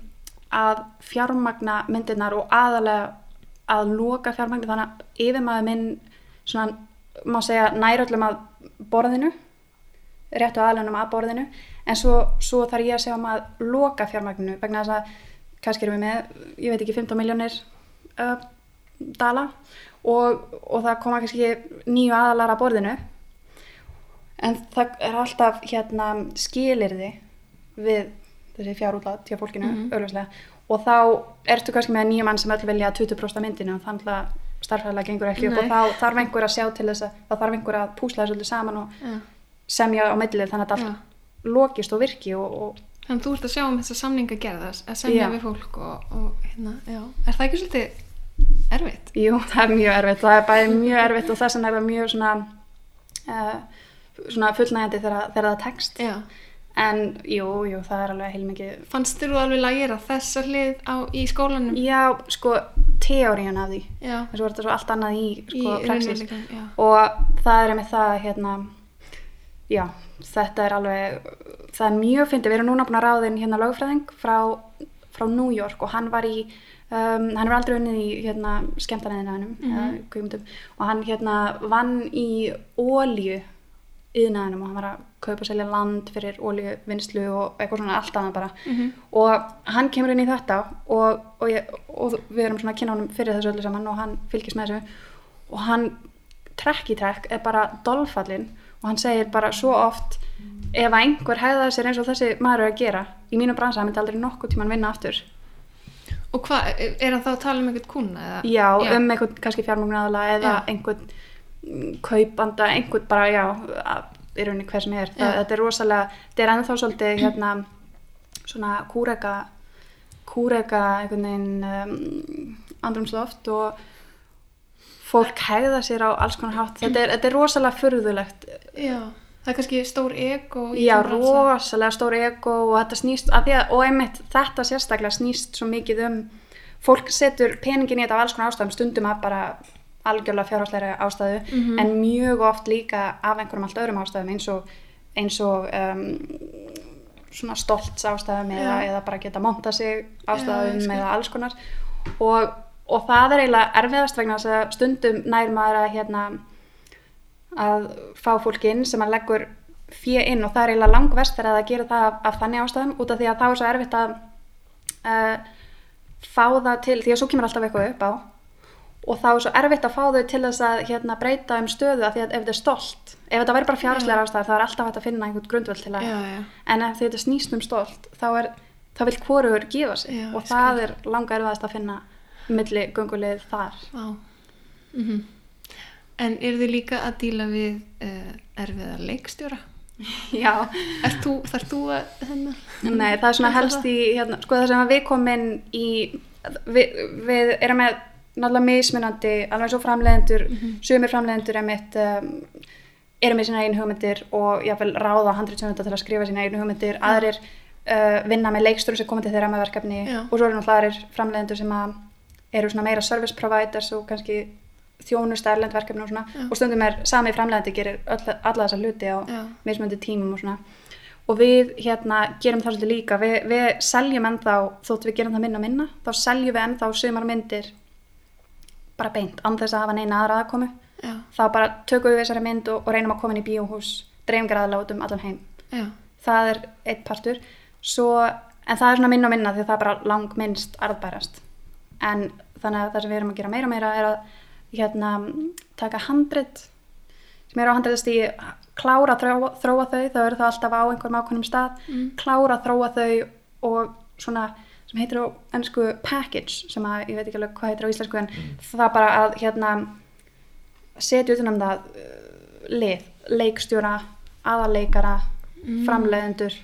að fjármagna myndirnar og aðalega að loka fjármagna þannig að yfirmaður minn svona má segja næröllum að borðinu réttu aðalunum að borðinu en svo, svo þarf ég að sjá um að loka fjármagninu vegna þess að kannski erum við með, ég veit ekki 15 miljónir uh, dala og, og það koma kannski nýju aðalar að borðinu en það er alltaf hérna skilirði við þessi fjárútlátt hjá fólkinu, mm augljóslega og þá ertu kannski með nýju mann sem öll vilja 20% af myndinu og þannig að starfræðilega gengur ekki upp Nei. og þá þarf einhver að sjá til þess að þá þarf einhver að púsla þessu saman og Já. semja á millið þannig að allt lokist og virki og, og Þannig að þú ert að sjá um þessa samninga gerðast, að semja Já. við fólk og, og hérna, já. Er það ekki svolítið erfitt? Jú, það er mjög erfitt, það er bæði mjög erfitt og þess vegna er það mjög svona, uh, svona fullnægjandi þegar, þegar það tekst. Já. En jú, jú, það er alveg heilmikið. Fannst þú alveg lægir að þessa hlið á, í skólanum? Já, sko, teóriun af því. Já. Þessu var þetta svo allt annað í, Í sko, raunveruleikanum, já. Og það er með það, hérna, já, þetta er alveg, það er mjög fyndið. Við erum núna búin að ráðin hérna lögfræðing frá, frá New York og hann var í, um, hann er aldrei unnið í hérna skemmtanæðinu hennum, mm Mhm. og hann hérna vann í ólju yðnaðinum og hann var að kaupa og selja land fyrir óljuvinnslu og eitthvað svona allt annað bara Mhm. og hann kemur inn í þetta og, og, ég, og við erum svona að kynna honum fyrir þessu öllu saman og hann fylgist með þessu og hann trekk í trekk er bara dolfallinn og hann segir bara svo oft ef einhver hefða sér eins og þessi maður er að gera í mínu bransa, hann myndi aldrei nokkuð tíman vinna aftur Og hvað, er hann þá að tala um einhvern kuna? Eða? já, um einhvern kannski fjármögnunaðala eða Já. einhvern kaupanda, einhvern bara já, í rauninni hver sem er það, Já. þetta er rosalega, þetta er ennþá svolítið hérna svona kúreka kúreka einhvern veginn um, andrumsloft og fólk hegða sér á alls konar hátt þetta er, þetta er rosalega furðulegt Já. Það er kannski stór ego já, rosalega stór ego og þetta snýst, að því að, og einmitt þetta sérstaklega snýst svo mikið um fólk setur peningin í þetta af alls konar ástæðum stundum af bara algjörlega fjárhagsleira ástæðu Mhm. en mjög oft líka af einhverjum allt öðrum ástæðum eins og, eins og um, svona stolts ástæðum eða, Já. eða bara geta monta sig ástæðum skil. eða alls konar og, og það er eiginlega erfiðast vegna þess að stundum nær maður að hérna að fá fólk inn sem að leggur fjö inn og það er eiginlega langvest þegar það gerir það af, af þannig ástæðum út af því að þá er svo erfitt að uh, fá það til, því að svo kemur alltaf eitthvað upp á. Og þá er svo erfitt að fá þau til þess að hérna, breyta um stöðu af því að ef þetta er stolt ef þetta væri bara fjárhagslega ástæð þá er alltaf hægt að finna einhvern grundvöld til að já. en ef þetta snýst um stolt þá er þá vil hvorugur gefa sig. Já, og það er langa erfiðast að finna milli gungulið þar. Mm En eru þið líka að díla við uh, erfiða leikstjóra? já, Er þú, þarf þú að hérna? Nei, það er svona helst í, hérna, sko það sem við komum í, við, við erum með náttúrulega mismunandi, alveg eins og framleiðendur, sumir framleiðendur er mitt, um, eru með sína einu hugmyndir og jáfnvel ráða handritsöfunda til að skrifa sína einu hugmyndir, aðrir uh, vinna með leikstöru sem koma til þeirra með verkefni Já. og svo eru náttúrulega aðrir framleiðendur sem að eru svona meira service providers og kannski þjónust erlend verkefni og svona. Já. og stundum er sami framleiðandi gerir öll, alla þessa hluti á Já. mismunandi tímum og svona. Og við hérna gerum það svolítið líka. Við, við seljum ennþá, þótt við gerum það minna minna þá seljum við ennþá sumar myndir bara beint, án þess að hafa neina aðra aðkomu. Já, þá bara tökum við þessari mynd og, og reynum að koma inn í bíóhús dreifingaraðla út um allan heim. Já, það er eitt partur. Svo, en það er svona minna minna því að það er bara langminnst arðbærast. En þannig að það sem við erum að gera meira meira er að hérna, taka handrit sem eru á handritast í klára að þróa, þróa þau, þá eru það alltaf á einhverjum ákveðnum stað, Mm. klára að þróa þau og svona sem heitir á ennsku package sem að ég veit ekki alveg hvað heitir á íslensku en það bara að hérna setja utan um það uh, lið, leikstjóra aðaleikara, Mm. framleiðendur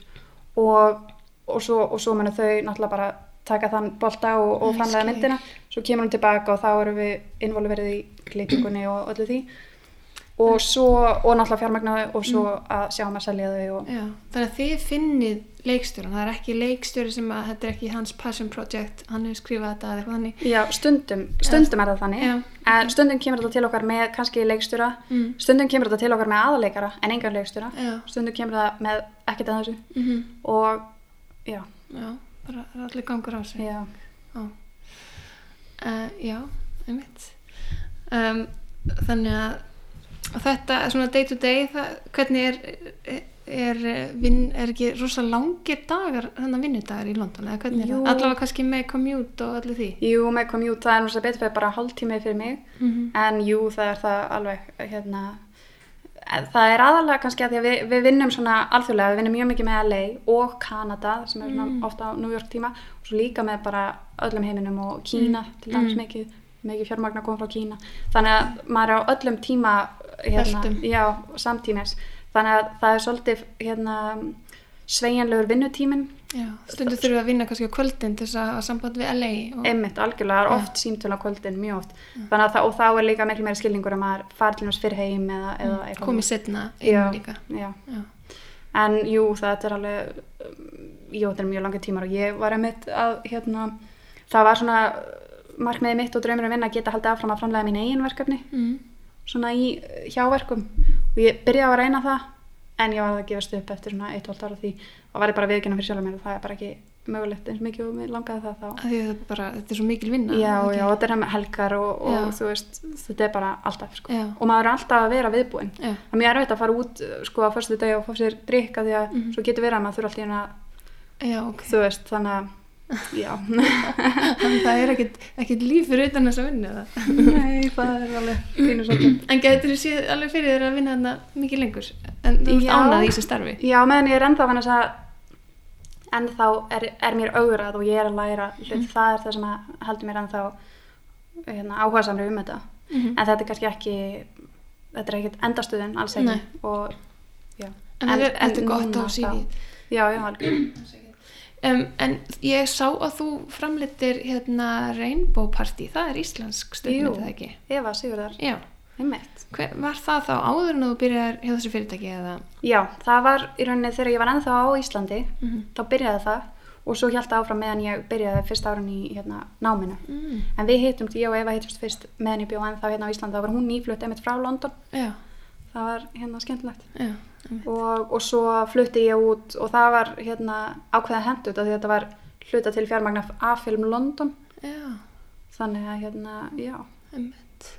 og, og svo, og svo munu þau náttúrulega bara taka þann bolta og, og skil. myndina svo kemur hún tilbaka og þá erum við involverið í klippingunni og öllu því. Og svo, og náttúrulega fjármagnaði og svo að sjá um að selja þau og já. Þannig að þið finnið leikstjóran, það er ekki leikstjóri sem að þetta er ekki hans passion project, hann hefur skrifað þetta eða eitthvað þannig. já, stundum, stundum er það þannig. Já. en stundum kemur þetta til okkar með kannski leikstjóra. Mm. stundum kemur þetta til okkar með aðaleikara en engan leikstjóra. Já, stundum kemur það með ekkert að þessu. Mm og já, já, bara allir gangur á sig. já Uh, já, einmitt. Um, þannig að og þetta svona day to day, það, hvernig er, er, vin, er ekki rosa langir dagar, þannig vinnudagar í London? Allavega kannski með commute og allir því. Jú, með commute, það er svo betur fyrir bara hálftími fyrir mig Mm -hmm. en jú, það er það alveg hérna það er aðalega kannski að því að við, við vinnum svona alþjóðlega, við vinnum mjög mikið með LA og Kanada sem er svona Mm. ofta á New York tíma og svo líka með bara öllum heiminum og Kína til dæmis Mm. mikið, mikið fjármagna koma frá Kína. Þannig að maður er á öllum tíma hérna, já, samtímis. Þannig að það er svolítið hérna sveigjanlegur vinnutíminn Já, stundu þurfum við að vinna kannski á kvöldin til þess að samband við LA og, einmitt algjörlega, það er oft símtöl á kvöldin, mjög oft að og þá er líka miklu meira skilningur að maður fari til náms fyrir heim eða, eða eitthvað komið setna inn líka. Já. Já. en jú, það er alveg um, jú, þetta er mjög langið tímar og ég var einmitt að hérna, það var svona markmiðið mitt og draumur að vinna að geta haldið áfram að framlega mín eigin verkefni Mm. svona í hjáverkum og ég byrjaði að reyna það en ég var að gefast upp eftir svona eitt og allt ára því og var ég bara viðkynna fyrir sjálf mér og það er bara ekki mögulegt eins mikið og mér langaði það þá Því að er bara, þetta er svo mikil vinna. já, já, þetta er með helgar og, og þú veist, þetta er bara alltaf sko. Og maður er alltaf að vera viðbúinn það er mjög erfitt að fara út sko á fyrstu degi og fá sér drikka því að Mhm. svo getur verið að maður þurfa alltaf hana Já, ok. þú veist, þannig að já, það er ekkit líf fyrir utan þess að vinna það. nei, það er alveg pínu svolítið. En getur þú séð alveg fyrir þér að vinna þarna mikið lengur? En þú ert ánað í þessu starfi? Já, meðan ég er ennþá þannig að ennþá er, er mér augrað og ég er að læra Mhm. það er það sem að heldur mér ennþá hérna, áhuga samri um þetta. Mhm. en þetta er kannski ekki þetta er ekkert endastuðin alls ekki. Og já. En þetta er- gott á þá- Já, já, algjör Um, en ég sá að þú framleitir hérna Rainbow Party, það er íslensk Jú. það ekki? Eva Sigurðar, einmitt Hver, var það þá áður en þú byrjar hjá þessu fyrirtæki eða? Já, það var í rauninni þegar ég var ennþá á Íslandi Mhm. þá byrjaði það og svo hjálta áfram meðan ég byrjaði fyrst árun í hérna, náminu Mm. en við hittumst, ég og Eva hittumst fyrst meðan ég bjó ennþá hérna á Íslandi, þá var hún nýflutt einmitt frá London, Já, það var hérna skemmtilegt já. og, og svo flutti ég út og það var hérna ákveða hendut af því að þetta var hluta til fjármagna af film London Já, þannig að hérna, já einmitt.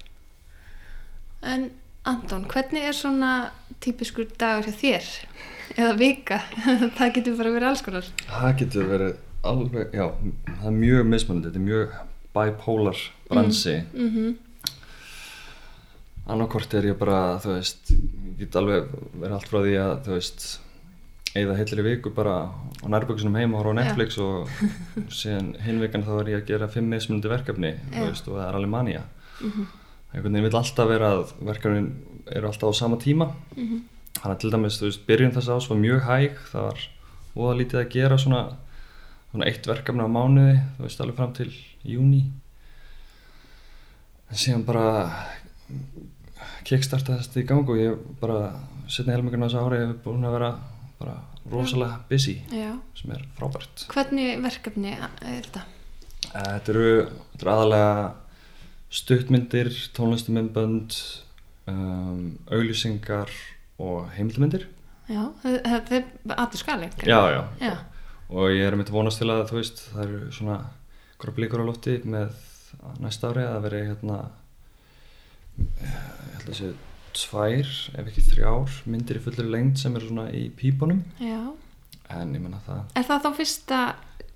En Anton, hvernig er svona típiskur dagur hjá þér? Eða vika? það getur bara verið alls konar. Það getur verið alveg, já, það er mjög mismunandi, þetta er mjög bipolar bransi. Mm -hmm. Annarkort er ég bara, þú veist, ég get alveg verið allt frá því að, þú veist, eigða heillir í viku bara á nærböksunum heima og horfa á Netflix og síðan hinn vikan þá er ég að gera fimm mismunandi verkefni, Já. þú veist, og það er alveg manja. Mhm. Einhvern veginn vil alltaf vera að verkefnin eru alltaf á sama tíma. Mhm. Þannig að til dæmis, þú veist, byrjun þess ás var mjög hæg, það var óða lítið að gera svona, svona eitt verkefni á mánuði, þú veist, alveg fram til júni. En síðan bara kickstartaði þetta í gang og ég bara setni helmingurinn á þessu ári hef búin að vera bara rosalega busy Já. sem er frábært. Hvernig verkefni er þetta? Eh, Þetta eru, þetta eru aðalega stuttmyndir, tónlistamindbönd, um, auglýsingar og heimildmyndir. Já, það er aðtur skalið. Já, já. Já, Og ég er mitt að vonast til að þú veist, það eru svona blíkur á lofti með næsta ári að veri hérna, ég held að séu tvær, ef ekki þrjár myndir í fullri lengd sem eru svona í pípunum. já. En ég menna það, Er það þá fyrsta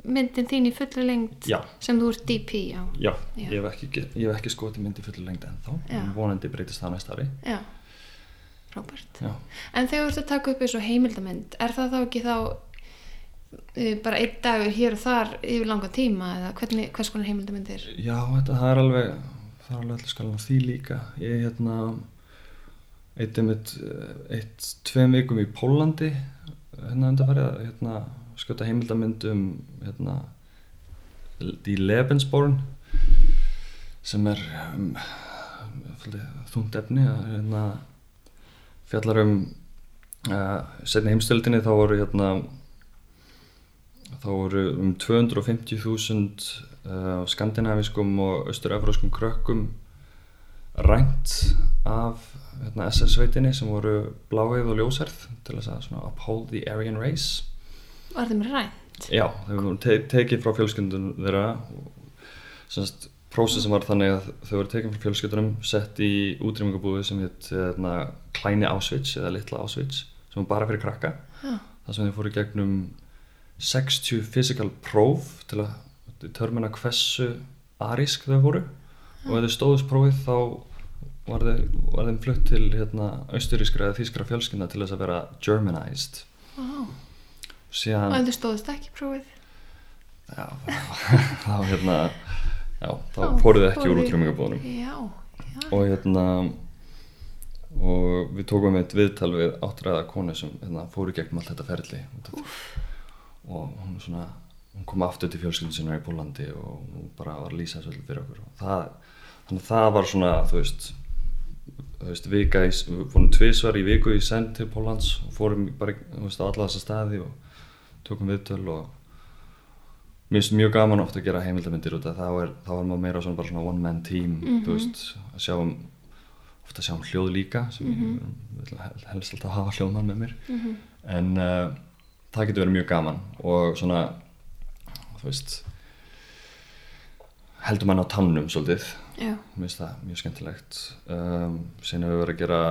myndin þín í fullri lengd já, sem þú ert DP á? já, Já. ég hef ekki, ég hef ekki skotið mynd í fullri lengd ennþá. Já. En vonandi breytist það næsta ári. Já, frábært. Já. En þegar þú ert að taka upp eins og heimildamynd, er það þá ekki þá uh, bara einn dagur hér og þar yfir langan tíma eða hvernig, hvers konar heimildamynd er? Já, þetta, það er alveg, það er alveg allir skalan á því líka. Ég hérna, eitt, einmitt, eh, eitt, tveim vikum í Pólandi, hérna undarfærið, hérna, skjóta heimildamynd um, hérna, Die Lebensborn, sem er um, þungt efni, hérna, fjallar um, uh, setni heimstöldinni þá voru hérna, þá voru um 250.000 uh, skandinavískum og austur-evróskum krökkum rænt af hérna, SS-sveitinni sem voru bláið og ljósærð til að svona, uphold the Aryan race. Var þeim rænt? Já, þau voru te tekið frá fjölskyldunum þeirra semst prósessin var þannig að þau voru tekið frá fjölskyldunum sett í útrýmingabúði sem heit hérna, Kleini Auschwitz eða Litla Auschwitz sem var bara fyrir krakka Já. þar sem þau fóru gegnum 60 physical próf til að determina hversu arísk þau voru og ef þau stóðust prófið þá var, þau, þeim flutt til hérna, austurískra eða þýskra fjölskylda til þess að vera germanized. Og síðan ef þú stóðist ekki prófið? já, þá hérna já, þá fóruð þið ekki úr fóruð- útrýmingabúðunum Já, já. og hérna og við tókum eitt viðtal við áttræða konu sem hérna, fóru gegnum allt þetta ferli og hún svona hún kom aftur til fjölskyldin sinna í Pólandi og hún bara var öllu fyrir okkur. Það, þannig að það var svona þú veist, þú veist vika í, við fórum tvisvar í viku í send til Pólans og fórum bara veist, á alla þessa staði og tókum viðtöl og mér finnst mjög gaman ofta að gera heimildamindir út af þá er, þá er maður meira svona bara svona one man team þú veist, að sjá um ofta sjá um hljóð líka sem ég vil helst alltaf hafa hljóðmann með mér. En uh, það getur verið mjög gaman og svona þú veist heldur mann á tannum svolítið. Mér finnst það mjög skemmtilegt. Um, sen hefur við verið að gera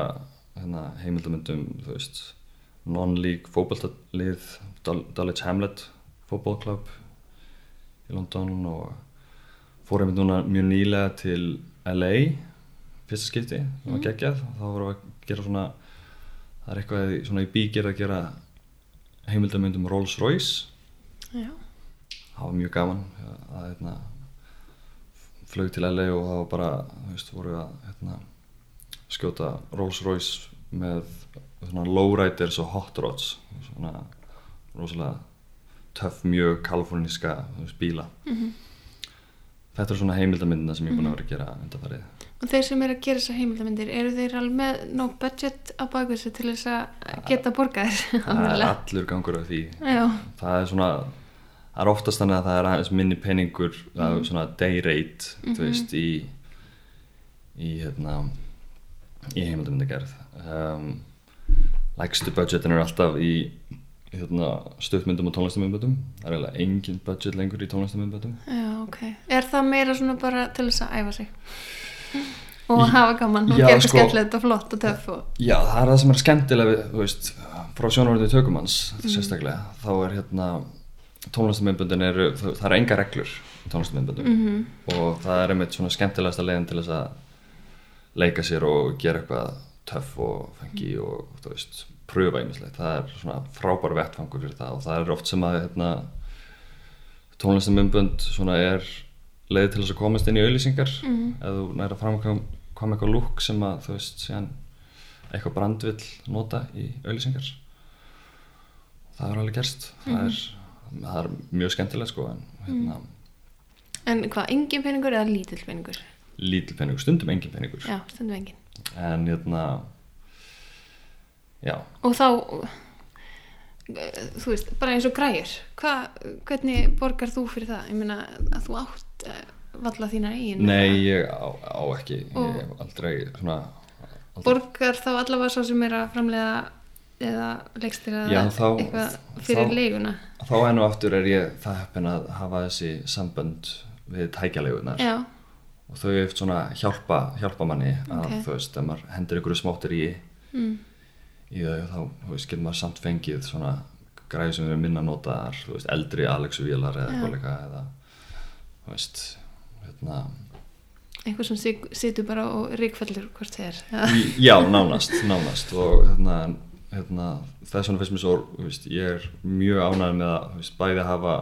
hérna, heimildamöndum non-league fótballtalið Dul- Dulwich Hamlet Football Club í London og fór einmitt núna mjög nýlega til LA fyrsta skipti, það var geggjað. Þá vorum við að gera svona það er eitthvað í- í bíkir að gera heimildamöndum Rolls Royce. Já. það var mjög gaman að hérna, flög til LA og það var bara veist, voru að hérna, skjóta Rolls Royce með svona lowriders og hot rods svona rosalega töff mjög kaliforníska veist, bíla þetta er svona heimildamindina sem ég er búin að vera að gera undanfarið. Og þeir sem eru að gera þessar heimildamindir, eru þeir alveg með no budget á bakvísu til þess að geta borgað þér? það er allur gangur af því. Já, það er svona það er oftast þannig að það er aðeins minni peningur það er svona day rate þú veist í í hérna í heimildamöndagerð um, lægstu budgetin er alltaf í, hérna, stuttmyndum og tónlistamöndum það er eiginlega engin budget lengur í tónlistamöndum já, ok. Er það meira svona bara til þess að æfa sig? Og hafa gaman og gera sko- skemmtilegt og flott og töff og... Já, það er það sem er skemmtilega við, þú veist, frá sjónarvörðu tökumanns sérstaklega, þá er hérna tónlistamöndbundin eru, það, það er enga reglur í tónlistamöndbundum Mhm. og það er einmitt svona skemmtilegasta leiðin til þess að leika sér og gera eitthvað töff og fengi og þú veist, pröfa einmislegt, það er svona frábær vettfangur fyrir það og það er oft sem að hérna, tónlistamöndbund svona er leið til þess að komast inn í auðlýsingar Mhm. ef þú næri að framkvæm koma eitthvað lúk sem að þú veist síðan eitthvað brand vill nota í auðlýsingar það er alveg gerst. Það, er, það er mjög skemmtilegt sko en hérna, En hvað, engin peningur eða lítill peningur? lítil peningur, stundum engin peningur. Já, stundum engin. en hérna já, Og þá, eh, þú veist, bara eins og græjur. Hva, hvernig borgar þú fyrir það? Ég meina að þú átt uh, valla þína eigin. nei ég á, á ekki ég hef aldrei svona aldrei, Borgar þá allavega svo sem er að framlega eða eða þá- eitthvað fyrir þá- leiguna. þá enn og aftur er ég það heppin að hafa þessi sambönd við tækjalegunar Já, og þau eftir svona hjálpa, hjálpa manni að Ok. þú veist, ef maður hendur ykkur smáttir í mm. Í þau þá getur maður samt fengið svona græði sem eru minna notaðar veist, eldri Alexu Vílar eða Já. eitthvað líka eða þú veist hérna, einhver sem situr bara og ríkfellur hvort þið er. í- já, nánast nánast og hérna, hérna þess vegna finnst mér svo, veist, ég er mjög ánægð með að, veist, bæði hafa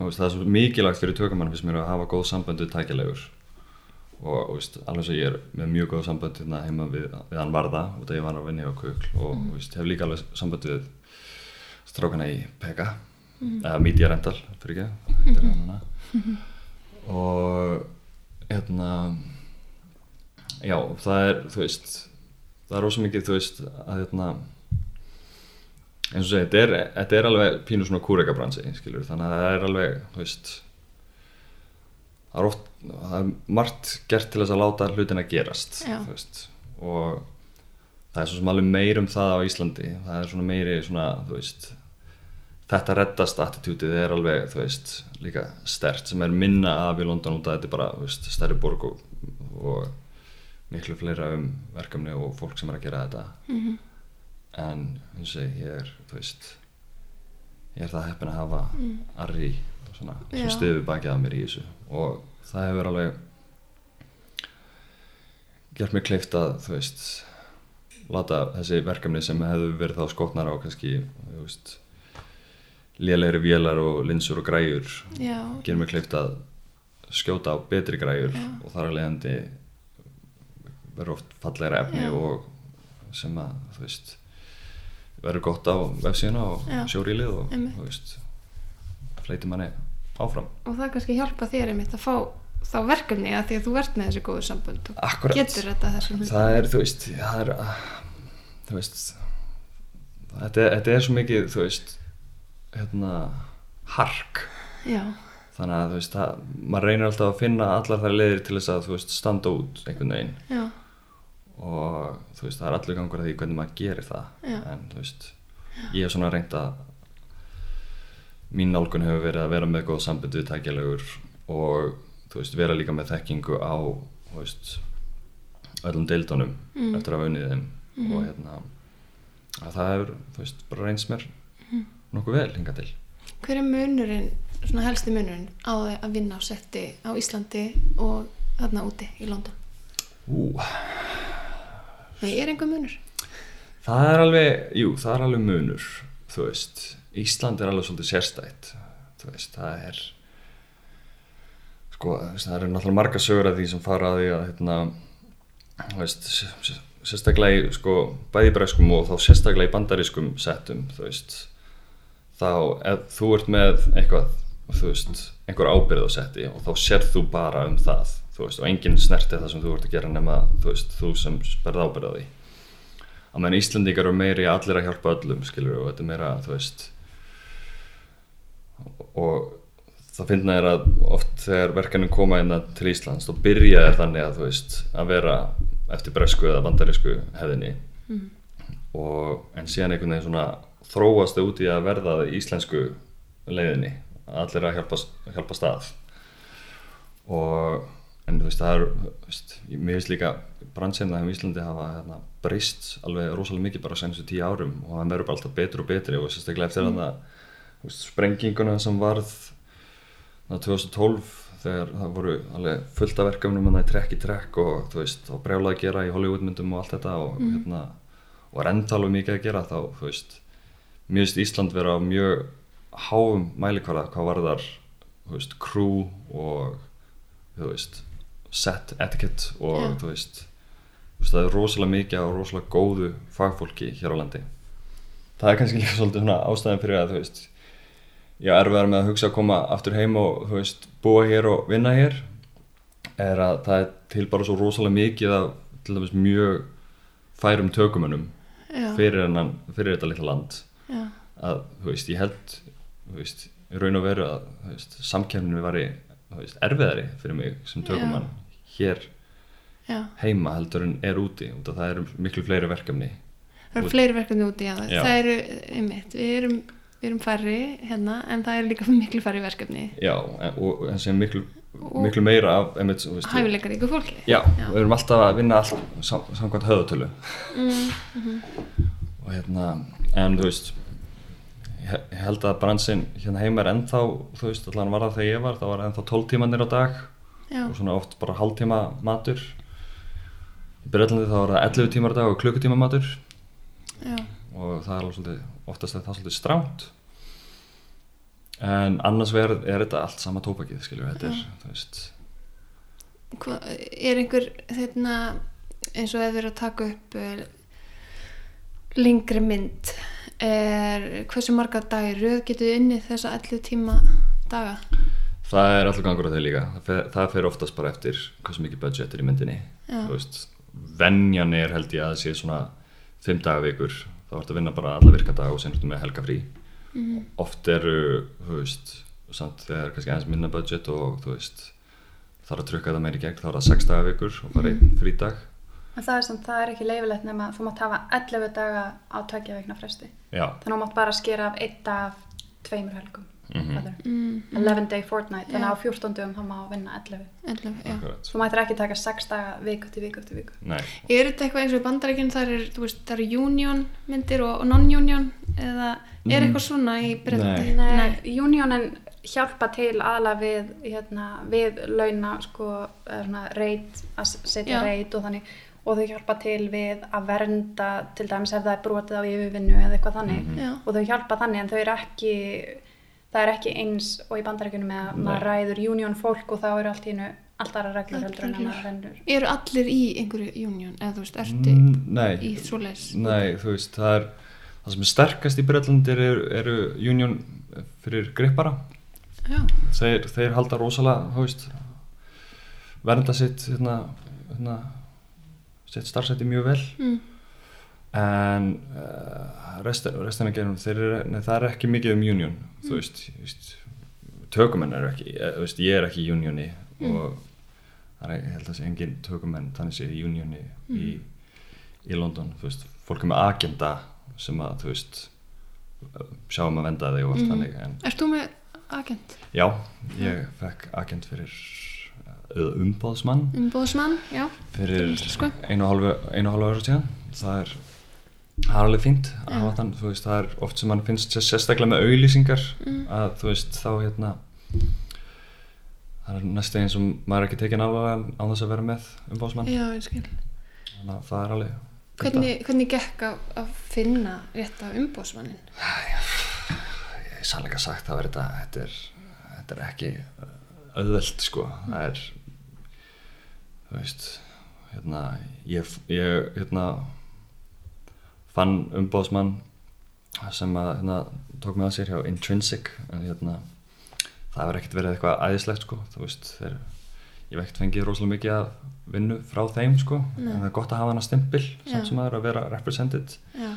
það er svo mikilvægt fyrir tökumann finnst mér að hafa góð sambönd við tækjalegur og veist, alveg svo ég er með mjög góð sambönd hérna heima við, við hann varða út af ég var að vinna á kukl og þú veist, hef líka alveg sambönd við strákana í Pega eða Media Rental, fyrir ekki hann hana og hérna já, það er, þú veist það er rosa mikið, þú veist að hérna eins og segja, þetta er, þetta er alveg pínu svona kúrekabransi, skilur, þannig að það er alveg, þú veist það er oft, það er margt gert til þess að láta hlutina gerast Já. þú veist, og það er svo sem alveg meir um það á Íslandi það er svona meiri svona, veist þetta reddast attitútið er alveg, veist, líka stert sem er minna af í London út að þetta er bara, veist, stærri borg og, og miklu fleira um verkefni og fólk sem er að gera þetta Mhm. en eins og ég er, ég er það heppin að hafa Arri svona, Já. sem stiði bakið að mér í þessu og það hefur alveg gert mér kleift að, þú veist láta þessi verkefni sem hefðu verið þá skotnar á kannski, lélegri vélar og linsur og græjur Já, gerir mér kleift að skjóta á betri græjur Já. og þar að leiðandi verður oft fallegra efni Já. og sem að þú veist verður gott á vefsíðuna og sjórílið og Einmitt. þú veist fleiti manni áfram. Og það kannski hjálpa þér einmitt að fá þá verkefni að því að þú ert með þessi góðu sambund og Akkurat. getur þetta þessum hlutum. það er, þú veist, það er ah, þú veist þetta, er- þetta er svo mikið, þú veist hérna hark. Já, þannig að þú veist, það, maður reynir alltaf að finna allar þær leiðir til þess að þú veist standa út einhvern veginn. Já, og þú veist, það er allur gangur að því hvernig maður gerir það. Já. en þú veist, ég hef svona reynd að mín nálgun hefur verið að vera með góð sambund við tækjalegur og veist, vera líka með þekkingu á veist, öllum deildunum Mm. eftir að hafa unnið þeim Mhm. og hérna að það hefur, veist, bara reynst mér Mhm. nokkuð vel hinga til hver er munurinn, svona helsti munurinn á að vinna á setti á Íslandi og þarna úti í London? Ú, Nei, er einhver munur? það er alveg, jú, það er alveg munur þú veist, Ísland er alveg svolítið sérstætt veist, það er sko, það eru náttúrulega marga sögur af því sem fara að því að hérna, veist, sérstaklega í sko, bæði breskum og þá sérstaklega í bandarískum settum, þú veist þá, ef þú ert með eitthvað, þú veist einhver ábyrð á setti og þá sérð þú bara um það, veist, og enginn snerti það sem þú ert að gera nema, þú veist, þú sem berð ábyrð á því. Að menn Íslandingar eru meiri allir að hjálpa öllum skilur og þetta er meira þú veist og það finna er að oft þegar verkanum koma inn til Íslands þá byrja þær þannig að þú veist að vera eftir bresku eða bandarísku hefðinni Mm. og en síðan einhvern veginn svona þróast þau út í að verða íslensku leiðinni allir að hjálpa, hjálpa stað og en þú veist það er veist, mér finnst líka brannsefna í Íslandi hafa hérna, breyst alveg rosalega mikið bara senstu tíu árum og það verður bara alltaf betri og betri og sérstaklega eftir mm. að sprenginguna sem varð þarna 2012 þegar það voru alveg fullt af verkefnum hann í trekk í trekk og þú veist og brjálað að gera í Hollywoodmyndum og allt þetta og hérna og er alveg mikið að gera þá þú veist mér finnst Ísland vera á mjög háum mælikvarða hvað varðar þú veist crew og þú veist set etiquette og veist þú veist, það er rosalega mikið og rosalega góðu fagfólki hér á landi. Það er kannski líka svolítið svona ástæðan fyrir að þú veist ég er erfiðar með að hugsa að koma aftur heim og þú veist búa hér og vinna hér er að það er til bara svo rosalega mikið af til dæmis mjög færum tökumönnum Já, fyrir, hennan, fyrir þetta litla land já, að þú veist, ég held þú veist, í raun og veru að væri þú veist, erfiðari fyrir mig sem tökumann hér já. heima heldur en er úti út af það eru miklu fleiri verkefni Það eru Og- fleiri verkefni úti, já. Já. Það eru, einmitt, við erum, við erum færri hérna, en það eru líka miklu færri verkefni. já, og en sem miklu, miklu meira af Hæfileikar ykkur fólki. já, Já. við erum alltaf að vinna allt sam, samkvæmt höðutölu Mm, og hérna, en þú veist ég held að bransin hérna heima er ennþá, þú veist, allan var það þegar ég var, það var ennþá 12 tímanir á dag já, og svona oft bara hálftíma matur í Breitlandi þá var það 11 tímar á dag og klukkutíma matur já, og það er alveg svolítið, oftast er það svolítið stránt. En annars verð er þetta allt sama tópakið skilju, þetta er, þú veist. Hva, er einhver þeirna, eins og ef við erum að taka upp uh, lengri mynd er hversu marga dagir röð getur þið unnið þessa 11 tíma daga? Það er allur gangur á þau líka. Það fer, það fer oftast bara eftir hversu mikið budget er í myndinni. Veist, venjan er held ég að það sé svona 5 daga vikur þá ertu að vinna bara alla virkadag og sen ertu með helga frí mm. oft eru, þú veist samt þegar kannski aðeins minna budget og þú veist þarf að trukka það meira í gegn þá er það 6 daga vikur og bara einn frídag En það er samt, það er ekki leifilegt nema þú mátt hafa 11 daga á tveggja veikna fresti. já, Þannig að þú mátt bara skera af einn dag af tveimur helgum. Mhm. Mm, 11 day fortnight, þannig Já. að á 14 dögum þá má vinna 11. 11, já. akkurat Þú mættir ekki taka 6 daga viku eftir viku eftir viku. Nei, Er þetta eitthvað eins og í bandaríkinn þar er, þú veist, það eru union myndir og, og non-union eða er Mm. eitthvað svona í Breitlandi? Nei, unionin hjálpa til aðla við, hérna, við launa, sko, eða svona reit, að setja reit og þannig og þau hjálpa til við að vernda til dæmis ef það er brotið á yfirvinnu eða eitthvað þannig Mhm. Já. og þau hjálpa þannig en þau eru ekki það er ekki eins og í bandaríkunum með að maður ræður union fólk og þá eru allt í hennu allt aðra reglur heldur en að rennur. Eru allir í einhverju union eða þú veist, ertu Mm, nei, í svoleiðis? nei, þú veist, það er það sem er sterkast í Breitlandi eru, eru union fyrir grippara. Já, þeir, þeir halda rosalega þú veist, vernda sitt hérna, hérna, sitt starfsætti mjög vel. Mm. En uh, restin, restina gerum þeir eru, nei, það er ekki mikið um union veist, þú veist tökumenn eru ekki, eh, veist, ég er ekki í unioni og það er, ég held að sé engin tökumenn þannig sé í unioni í, í London, þú veist, fólk er með agenda sem að, þú veist sjáum að venda þig og allt þannig en Ert þú með agent? já, ég fekk agent fyrir eða umbóðsmann Umbóðsmann, já. fyrir einu og hálfu ára síðan. Það er, það er alveg fínt að hafa þann, veist, það er oft sem mann finnst sér sérstaklega með auðlýsingar Mm. að þú veist, þá hérna það er næstu eins og maður ekki tekin alveg á þess að vera með umbóðsmann Já, ég skil. þannig að það er alveg Hvernig, hvernig gekk að, að finna rétt af umbóðsmannin? að- ég er sannleika sagt það verið þetta þetta er, þetta er ekki auðvelt sko það er þú veist hérna, ég, ég hérna fann umbóðsmann sem að hérna, tók mig að sér hjá Intrinsic. En hérna það hefur ekkert verið eitthvað æðislegt sko. Þú veist þeir ég ekkert fengið rosalega mikið að vinnu frá þeim sko. Nei. en það er gott að hafa hana stimpil samt sem aður að vera represented. Já,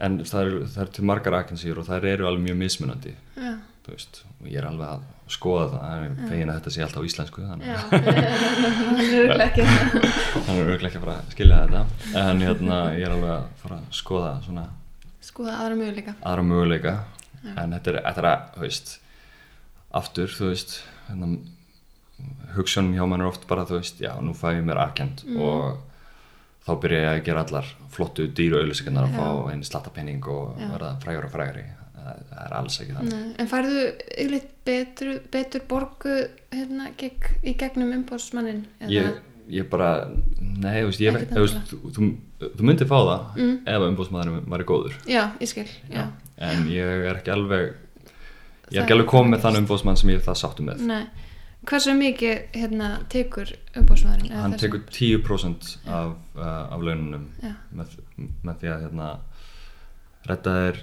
en það eru, það eru til margar agensýr og þær eru alveg mjög mismunandi. Já, veist, og ég er alveg að skoða það ég er fegin að þetta sé alltaf á íslensku þannig að Hann er auðvitað ekki að skilja þetta en hérna, ég er alveg að fara að skoða svona Skoða aðra möguleika. aðra möguleika Já. en þetta er, þetta er að, þú veist aftur, þú veist hérna, hugsunum hjá mann er oft bara, þú veist, já, nú fæ ég mér agent Mm. og þá byrja ég að gera allar flottu dýru auðlýsingarnar að fá einn slatta penning og verða frægur og frægari það, er alls ekki þannig Nei, en færðu yfirleitt betur, betur borgu hérna, geg, í gegnum umbóðsmannin? ég, ég bara, nei, veist, ég, veist, þú, þú, þú myndir fá það Mm. ef umbúðsmaðurinn var góður Já, ég skil, já. en ég er ekki alveg ég er ekki alveg komið með þann umbúðsmann sem ég það sáttu með Nei, hversu mikið hérna, tekur umbóðsmaðurinn? hann tekur 10% af, uh, af laununum Já. með, með því að hérna, redda þér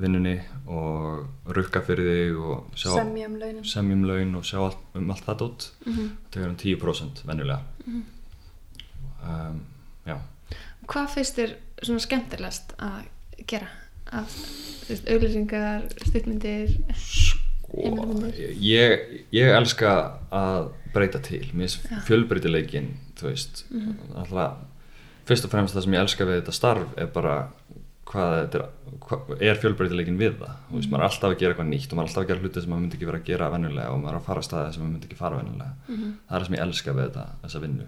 vinnunni og rukka fyrir þig og sjá, um launin. semjum laun og sjá allt, um allt það dótt Mm tekur hann 10% venjulega. Mhm. um, já. Hvað finnst þér svona skemmtilegast að gera? Af, þú veist, auglýsingar, stuttmyndir, Sko, ég, ég elska að breyta til. Mér finnst fjölbreytileikin þú veist Mhm. alltaf, fyrst og fremst það sem ég elska við þetta starf er bara hvað er, er fjölbreytileikin við það? Þú veist, maður er alltaf að gera eitthvað nýtt og maður er alltaf að gera hluti sem maður myndi ekki vera að gera venjulega og maður er að fara að staði sem maður myndi ekki fara venjulega. Mhm. það er það sem ég elska við þetta, þessa vinnu.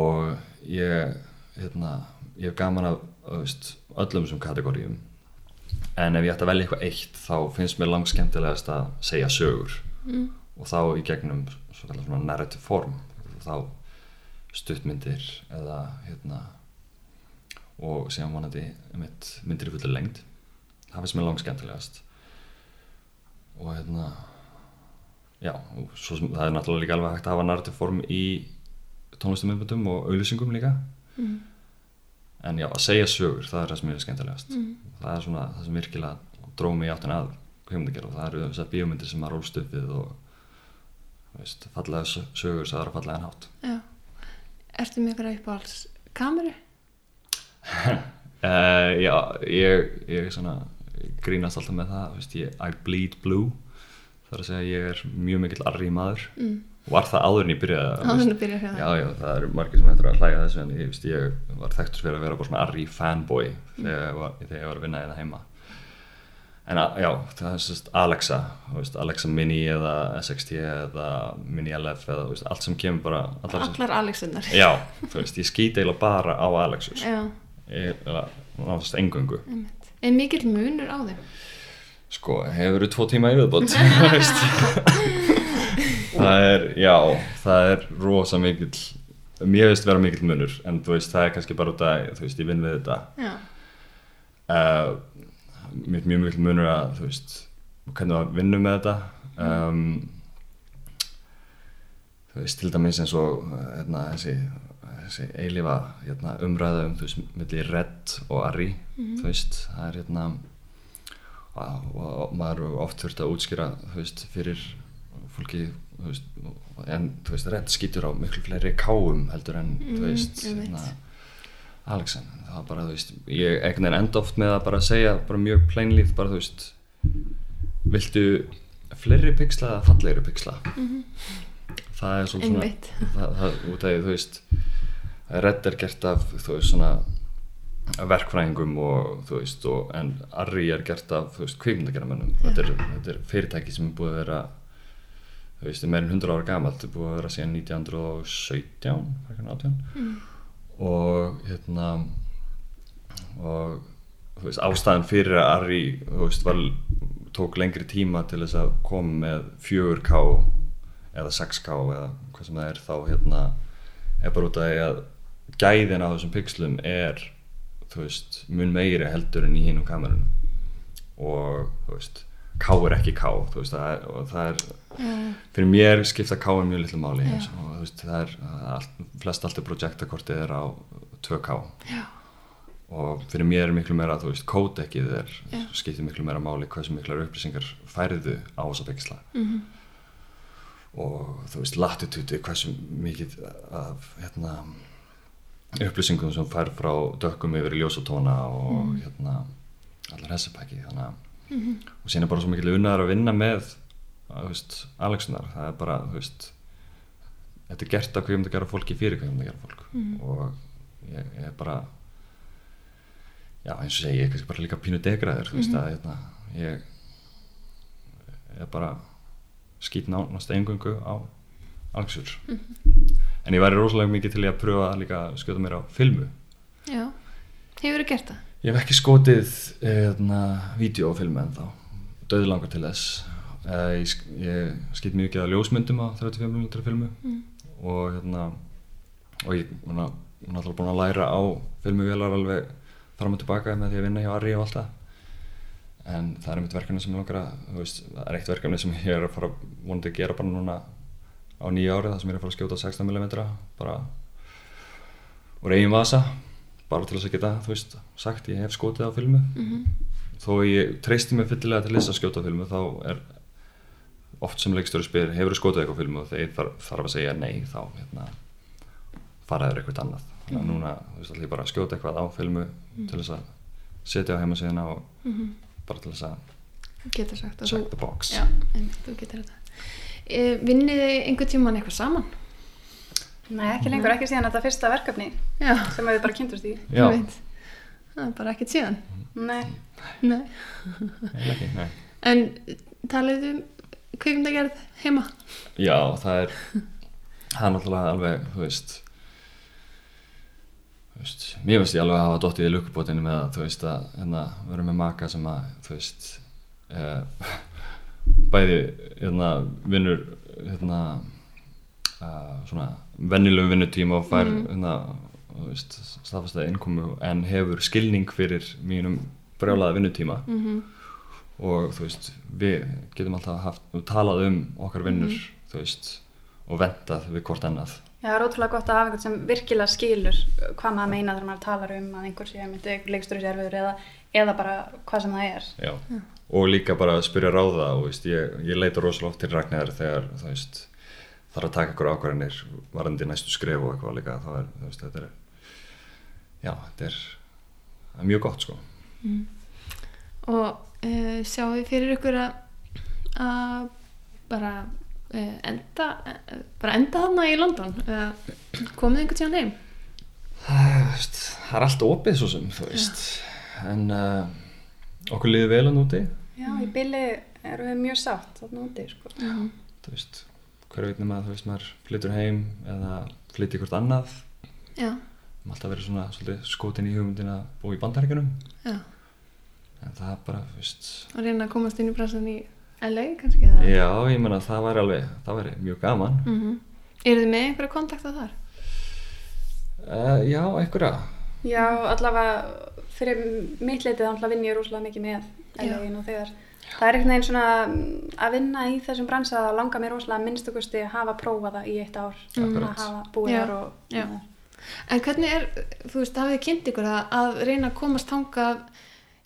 Og ég hérna, ég hef gaman af veist, öllum þessum kategórium en ef ég ætti að velja eitthvað eitt þá finnst mér langt skemmtilegast að segja sögur. Mm. og þá í gegnum narrative form. Þá stuttmyndir eða hérna og síðan vonandi einmitt, myndir í fullir lengd það finnst mér langt skemmtilegast og hérna já, og svo það er náttúrulega líka alveg hægt að hafa narrative form í tónlistumöndum og auðlýsingum líka Mm. en já, að segja sögur, það er það sem er skemmtilegast Mm. það er svona það sem virkilega dróð mig í áttin að og það eru þessar bíómyndir sem maður rólst upp við og veist, fallega sö- sögur sem það er fallega hátt Já. Ertu með eitthvað uppáhalds kameru? Uh, já, ég, ég svona grínast alltaf með það veist, ég, I bleed blue. Það er að segja ég er mjög mikill arri maður. Mm. var það áður en ég byrjaði Áður en að byrja að já, já, það eru margir sem hættur að hlæja þessu en ég, veist, ég var þekktur fyrir að vera bara svona arri fanboy þegar, ég var, þegar ég var að vinna þetta heima. En að, já, það er sérst Alexa veist, Alexa Mini eða SXT eða Mini LF eða veist, allt sem kemur bara allar Allar Alexander. já, þú veist, ég skýt eiginlega bara á Alexus. Já, ég, náttúrulega engöngu. En mikill munur á þeim? sko, hefur þú tvo tíma veist. Það er, já, það er rosa mikill mér veist vera mikill munur en þú veist, það er kannski bara út að þú veist, ég vinn við þetta. Uh, mér er mjög mikill munur að þú veist, hvernig það vinnum með þetta. Um, þú veist, til dæmis eins og hérna, þessi eilifa hérna, umræða um, þú veist, milli Red og Ari, þú veist, það er hérna og, og maður hefur oft þurft að útskýra þú veist, fyrir fólki þú veist, en þú veist, redd skýtur á miklu fleiri káum heldur en þú Mm, veist, hérna, Alexen, það var bara, þú veist ég veginn enda oft með að bara segja bara mjög plainlýð, bara þú veist viltu fleiri pixla eða fallegri pixla? Það er svona svona það, það, út af því, þú veist redd er gert af, þú veist, svona verkfræðingum og þú veist, og, en Arri er gert af, þú veist, kvikmyndagerðamönnum þetta, þetta er fyrirtæki sem er búið að vera þú veist, er meirinn 100 ára gamalt. Þetta er búið að vera síðan 1917 frekar en 18 og hérna og þú veist, ástæðan fyrir að Arri þú veist, var, tók lengri tíma til þess að koma með 4K eða 6K eða hvað sem það er þá hérna er bara út af því að gæðin á þessum pixlum er veist, mun meiri heldur en í hinum kamerunum og þú veist, K er ekki K veist, það er, og það er fyrir mér skipta K er mjög litlu máli eins og þú veist, það er allt, flest allt er projektakortið er á 2K Já. og fyrir mér er miklu meira þú veist, kódekið er Já. skiptir miklu meira máli hversu miklar upplýsingar færðu á þessa pixla Mhm. og þú veist, latitude hversu mikið af hérna upplýsingum sem fær frá dökkum yfir í ljósatóna og hérna allar þessi pakki þannig að og síðan er bara svo mikil unnaður að vinna með að, veist, Alexander. Það er bara, veist þetta er gert af hvað ég myndi að gera fólki fyrir hvað ég myndi að gera fólk. Og ég, ég er bara já, eins og segi, ég er kannski bara líka pínu degraður, veist að hérna, ég er bara skýt nánast engungu á Alexur en ég væri rosalega mikið til í að pröfa líka að skjóta mér á filmu. Já. Hefur þú gert það? Ég hef ekki skotið hérna, vídeo á filmu en þá döðlangar til þess. Uh, ég, ég skýt mikið að ljósmyndum á 35mm filmu. Og hérna og ég er náttúrulega búin að læra á filmuvélar alveg fram og tilbaka með því að vinna hjá Arri og allt það. En það er mitt verkefni sem ég langar að þú veist, það er eitt verkefni sem ég er að fara vonandi að gera bara núna á nýja árið þar sem ég er að fara að skjóta 16mm bara úr eigin vasa bara til þess að geta, þú veist, sagt ég hef skotið á filmu. Þó ég treysti mig fyllilega til þess að skjóta á filmu þá er oft sem leikstjóri spyr hefur þú skotið eitthvað á filmu? Og þeir þarf, þarf að segja nei þá hérna, faraður eitthvað annað. Þannig að núna, þú veist, ég bara skjóta eitthvað á filmu til þess að setja á heimasíðina og bara til þess að check the box. Já, einmitt, þú getur þetta e, Vinnið þið einhvern tíman eitthvað saman? Nei, ekki lengur, ekki síðan þetta fyrsta verkefni Já, sem við bara kynntust í. Það er bara ekkert síðan Nei, Nei. eiginlega ekki, nei En talið um kvikmyndagerð heima? Já, það er það er náttúrulega alveg, þú veist þú veist, mér veist ég alveg að hafa dottið í lukkubótinu með að, þú veist, að hérna, vera með maka sem að, þú veist uh, bæði hérna, vinnur hérna uh, svona vennilegum vinnutíma og fær hérna, þú veist, staðfastlega innkomu en hefur skilning fyrir mínum brjálaða vinnutíma Mm -hmm. og þú veist, við getum alltaf haft, talað um okkar vinnur, þú veist, og vendað við hvort annað. Já, það er ótrúlega gott að hafa einhvern sem virkilega skilur hvað maður meina þegar maður talar um að einhver sé myndi einhver leikstur sé erfiður eða, eða bara hvað sem það er. Já. Og líka bara að spyrja ráða og veist, ég, ég leita rosalega oft til Ragnæðar þegar veist, þarf að taka ykkur ákvarðinir varandi næstu skref og eitthvað líka, þá er, veist, þetta er, já, þetta er, er mjög gott, sko. Og uh, sjáu þið fyrir ykkur að, að bara uh, enda uh, bara enda þarna í London eða komið einhvern tíðan heim? Það, er allt opið svo sem, þú veist, en uh, okkur liði vel að núti, Já, í bili erum við mjög sátt þarna úti, sko. þú veist, hver veit nema að þú veist, maður flyttur heim eða flyttir hvort annað, Já, maður alltaf verið svona svolítið skotin í hugmyndin að búa í bandaríkjunum, já. En það er bara, þú veist, og reyna að komast inn í bransan í LA kannski eða? já, ég menna það væri alveg, það væri mjög gaman, Mm Eru þið með einhverja kontakta þar? uh, já, einhverja, Já, allavega fyrir mitt leitið þá vinn ég rosalega mikið með Og þegar það er einhvern veginn svona mm, að vinna í þessum bransa að langa mér rosalega minnstakusti að hafa prófað það í eitt ár Akkurat. að hafa búið þar og já. En hvernig er, þú veist, hafið þið kynnt ykkur að, að reyna að komast þangað,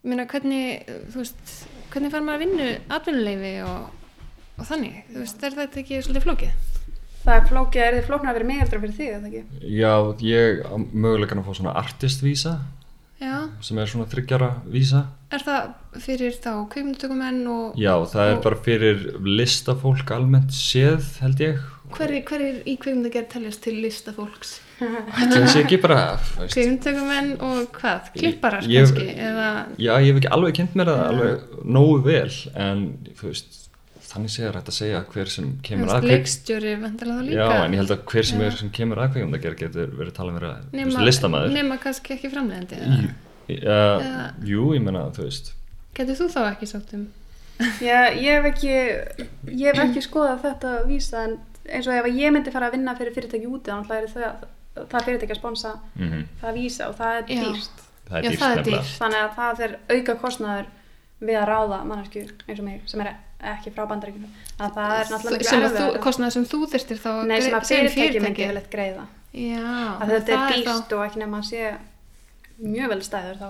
ég meina hvernig, þú veist, hvernig fær maður vinnu, atvinnuleifi og, og þannig, þú veist, er þetta ekki svolítið flókið? Það er flókið, er þið flóknar að vera en fyrir því, eða ekki? Já, ég á möguleikann að fá svona artistvísa Já, sem er svona þryggjara vísa. er það fyrir þá kveimundtökumenn og Já, það er Og- bara fyrir listafólk almennt séð, held ég. hverjir hver í kveimundagert teljast til listafólks? Það sé ekki bara, Kveimundtökumenn og hvað? Klipparar kannski? Eða, já, ég hef ekki alveg kynnt mér það alveg nógu vel, en þú veist, þannig það hægt að segja hver sem kemur að kveik- leikstjóri vendilega það líka? Já, en ég held að hver sem er sem kemur að kveikmynda gerð getur verið að nema, listamaður. nema kannski ekki framlegandi eða? Uh, Eða- jú, ég menna, þú veist, Getur þú þá ekki sátt um? Já, ég hef ekki, ég hef ekki skoðað þetta vísa en eins og ef ég myndi fara að vinna fyrir fyrirtæki úti þá náttúrulega er það, það fyrirtæki að sponsa mm það vísa og það er Já. dýrt. það er það dýrt. Þannig að það er auka kostnaður við að ráða mannesku eins og mig sem er ekki frá bandaríkjum. Að það er náttúrulega sem að þú, kostnaður sem þú þyrstir þá að Nei, sem að fyrirtæki myndi yfirleitt greiða. Já, Að þetta er dýrt þá- og ekki nefn að sé mjög vel stæður þá.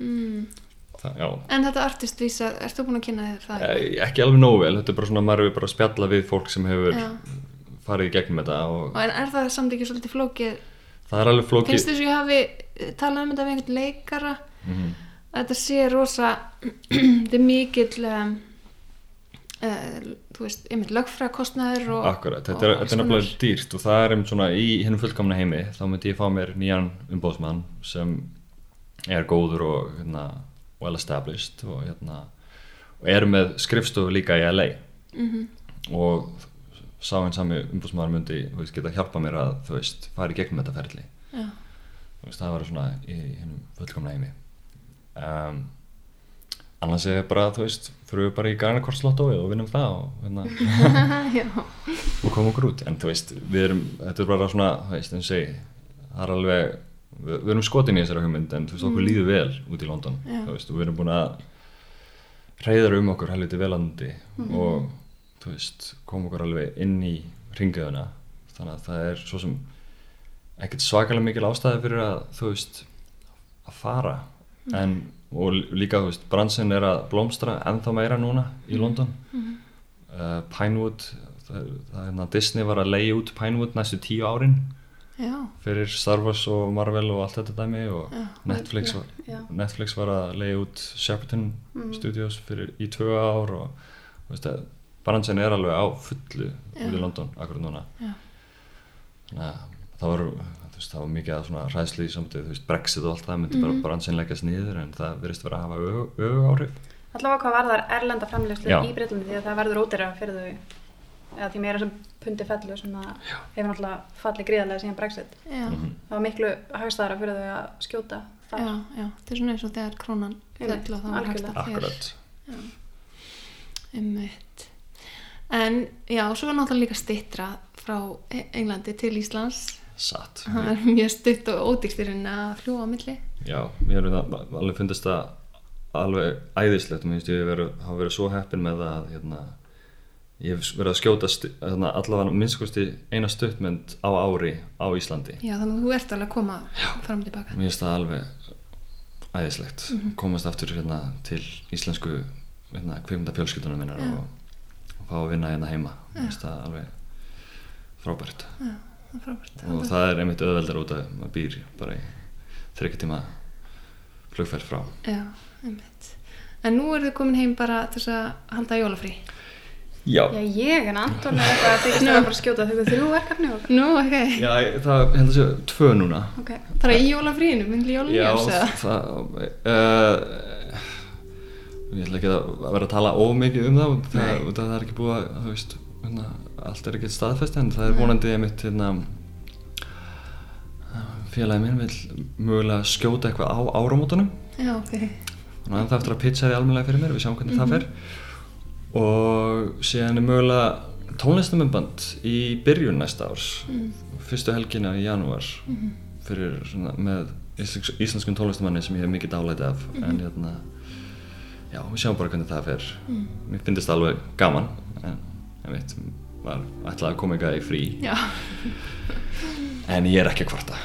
mm. Það, já, En þetta artistvísa, ert þú búin að kynna þér það? Eh, ekki alveg nógu vel, þetta er bara svona, er bara að spjalla við fólk sem hefur Já. farið í gegnum þetta og Og er það samt ekki svolítið flókið? það er alveg flókið. Finnst þess að ég hafi talað um þetta við einhvern leikara Mhm. að þetta sé rosa þetta er mikill um, uh, þú veist, einmitt lögfræðkostnaður og Akkurat, þetta er, er nefnilega dýrt og það er einmitt svona í hennum fullkomna heimi þá myndi ég fá mér nýjan umbóðsmann sem er góður og hérna, well established og hérna og er með skrifstofu líka í LA Mhm. og sá einn sami umbóðsmann myndi veist, geta hjálpa mér að þú veist, fara í gegnum þetta ferli Já. Þú veist, það var svona í hennum fullkomna heimi um, annars er bara þú veist, þurfum við bara í græna kortslottóið og vinnum það og hérna. Og koma okkur út. En þú veist, við erum, þetta er bara svona þú veist, en segi, það er alveg við, við erum skotin í þessari hugmynd en þú veist, okkur líður vel út í London Já. þú veist, og við erum búin að reyðra um okkur helviti velandi og þú veist, koma okkur alveg inn í ringiðuna þannig að það er svo sem ekkert svakalega mikil ástæði fyrir að þú veist, að fara. En, og líka þú veist, bransin er að blómstra ennþá meira núna í London uh, Pinewood það, það, hérna, Disney var að leiði út Pinewood næstu tíu árin Já. fyrir Star Wars og Marvel og allt þetta dæmi og Já. Netflix, var. Netflix var að leiði út Shepperton Studios fyrir í tvö ár og veist bransin er alveg á fullu út í. London akkur núna þannig að það þú veist, það var mikið að svona ræðsli í samtíð, þú veist, Brexit og allt það myndi bara bransin leggjast niður en það verðist vera að hafa öfu áhrif Allavega hvað varðar erlenda framlegslu Já. í Breitlandi því að það verður ódýra fyrir þau eða því meira sem pundi fellu sem að hefur náttúrulega fallið gríðarlega síðan Brexit. Já. Mhm. Það var miklu hagstæðara fyrir þau að skjóta þar. Já, já, þetta er svona eins og þegar krónan fell og það var Einmitt. En já, svo var náttúrulega líka stittra frá E- Englandi til Íslands. Satt. Það er mjög stutt og í rauninni að fljúa á milli. Já, mér hefur það alveg fundist það alveg æðislegt. Og minnst ég verið, hafa verið svo heppin með það að hérna, ég hef verið að skjóta hérna, allavega minnskosti eina stuttmynd á ári á Íslandi. Já, þannig að þú ert alveg að koma fram og tilbaka. mér finnst það alveg æðislegt. Komast aftur hérna, til íslensku hérna, kvikmynda fjölskyldunum minnar Já. og, fá að vinna hérna heima. Mér finnst það alveg frábært. Er frábært. og það er einmitt auðveldar út að maður býr bara í þryggja tíma flugferð frá Já, einmitt. En nú eru þið komin heim bara til þess að halda jólafrí. Já, Já, ég en Anton er eitthvað að þykist að bara skjóta þau þrjú verkefni og... Nú, ok. Já, það held að séu tvö núna Ok, Bara í jólafríinu, myndi jólaljós eða? það uh, Ég ætla ekki að vera að tala ómikið um það út af Nei. út af það er ekki búið að, þú veist hérna, allt er ekki staðfest en það er vonandi einmitt hérna félagi minn vil mögulega skjóta eitthvað á áramótunum. Já, ok. þannig að það eftir að pitcha því almennilega fyrir mér við sjáum hvernig það fer. Og síðan er mögulega tónlistamömband í byrjun næsta árs fyrstu helgina í janúar fyrir svona með íslensk, íslenskun tónlistamanni sem ég hef mikið dálæti af. En hérna já, við sjáum bara hvernig það fer. Mér finnst það alveg gaman en ég veit, var ætlaði að koma eitthvað í frí Já. en ég er ekki að kvarta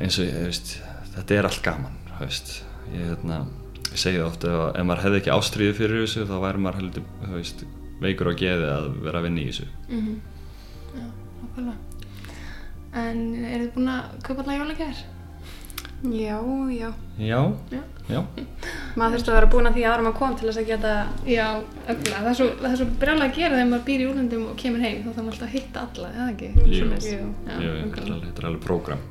eins og ég, veist, þetta er allt gaman veist, ég, hérna, ég segi það oft ef, ef maður hefði ekki ástríði fyrir þessu þá væri maður heldur veist, veikur á geði að vera að vinna í þessu Mm Já, okkurlega. En eru þið búin að kaupa alltaf jólagjær? Já, já. já, Já. já, Maður þurfti að vera búin að því aðra maður kom til þess að geta... Já, öfnilega. Það er svo, það er svo brjálega að gera þegar maður býr í úrlundum og kemur heim. Þá þarf maður alltaf að hitta alla, eða ekki? Jú. Jú. Já, Jú, þetta er alveg, þetta er alveg prógram.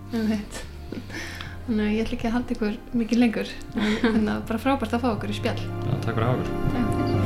Þannig að ég ætla ekki að halda ykkur mikið lengur. En, það er bara frábært að fá okkur í spjall. Já, takk fyrir að hafa okkur Takk.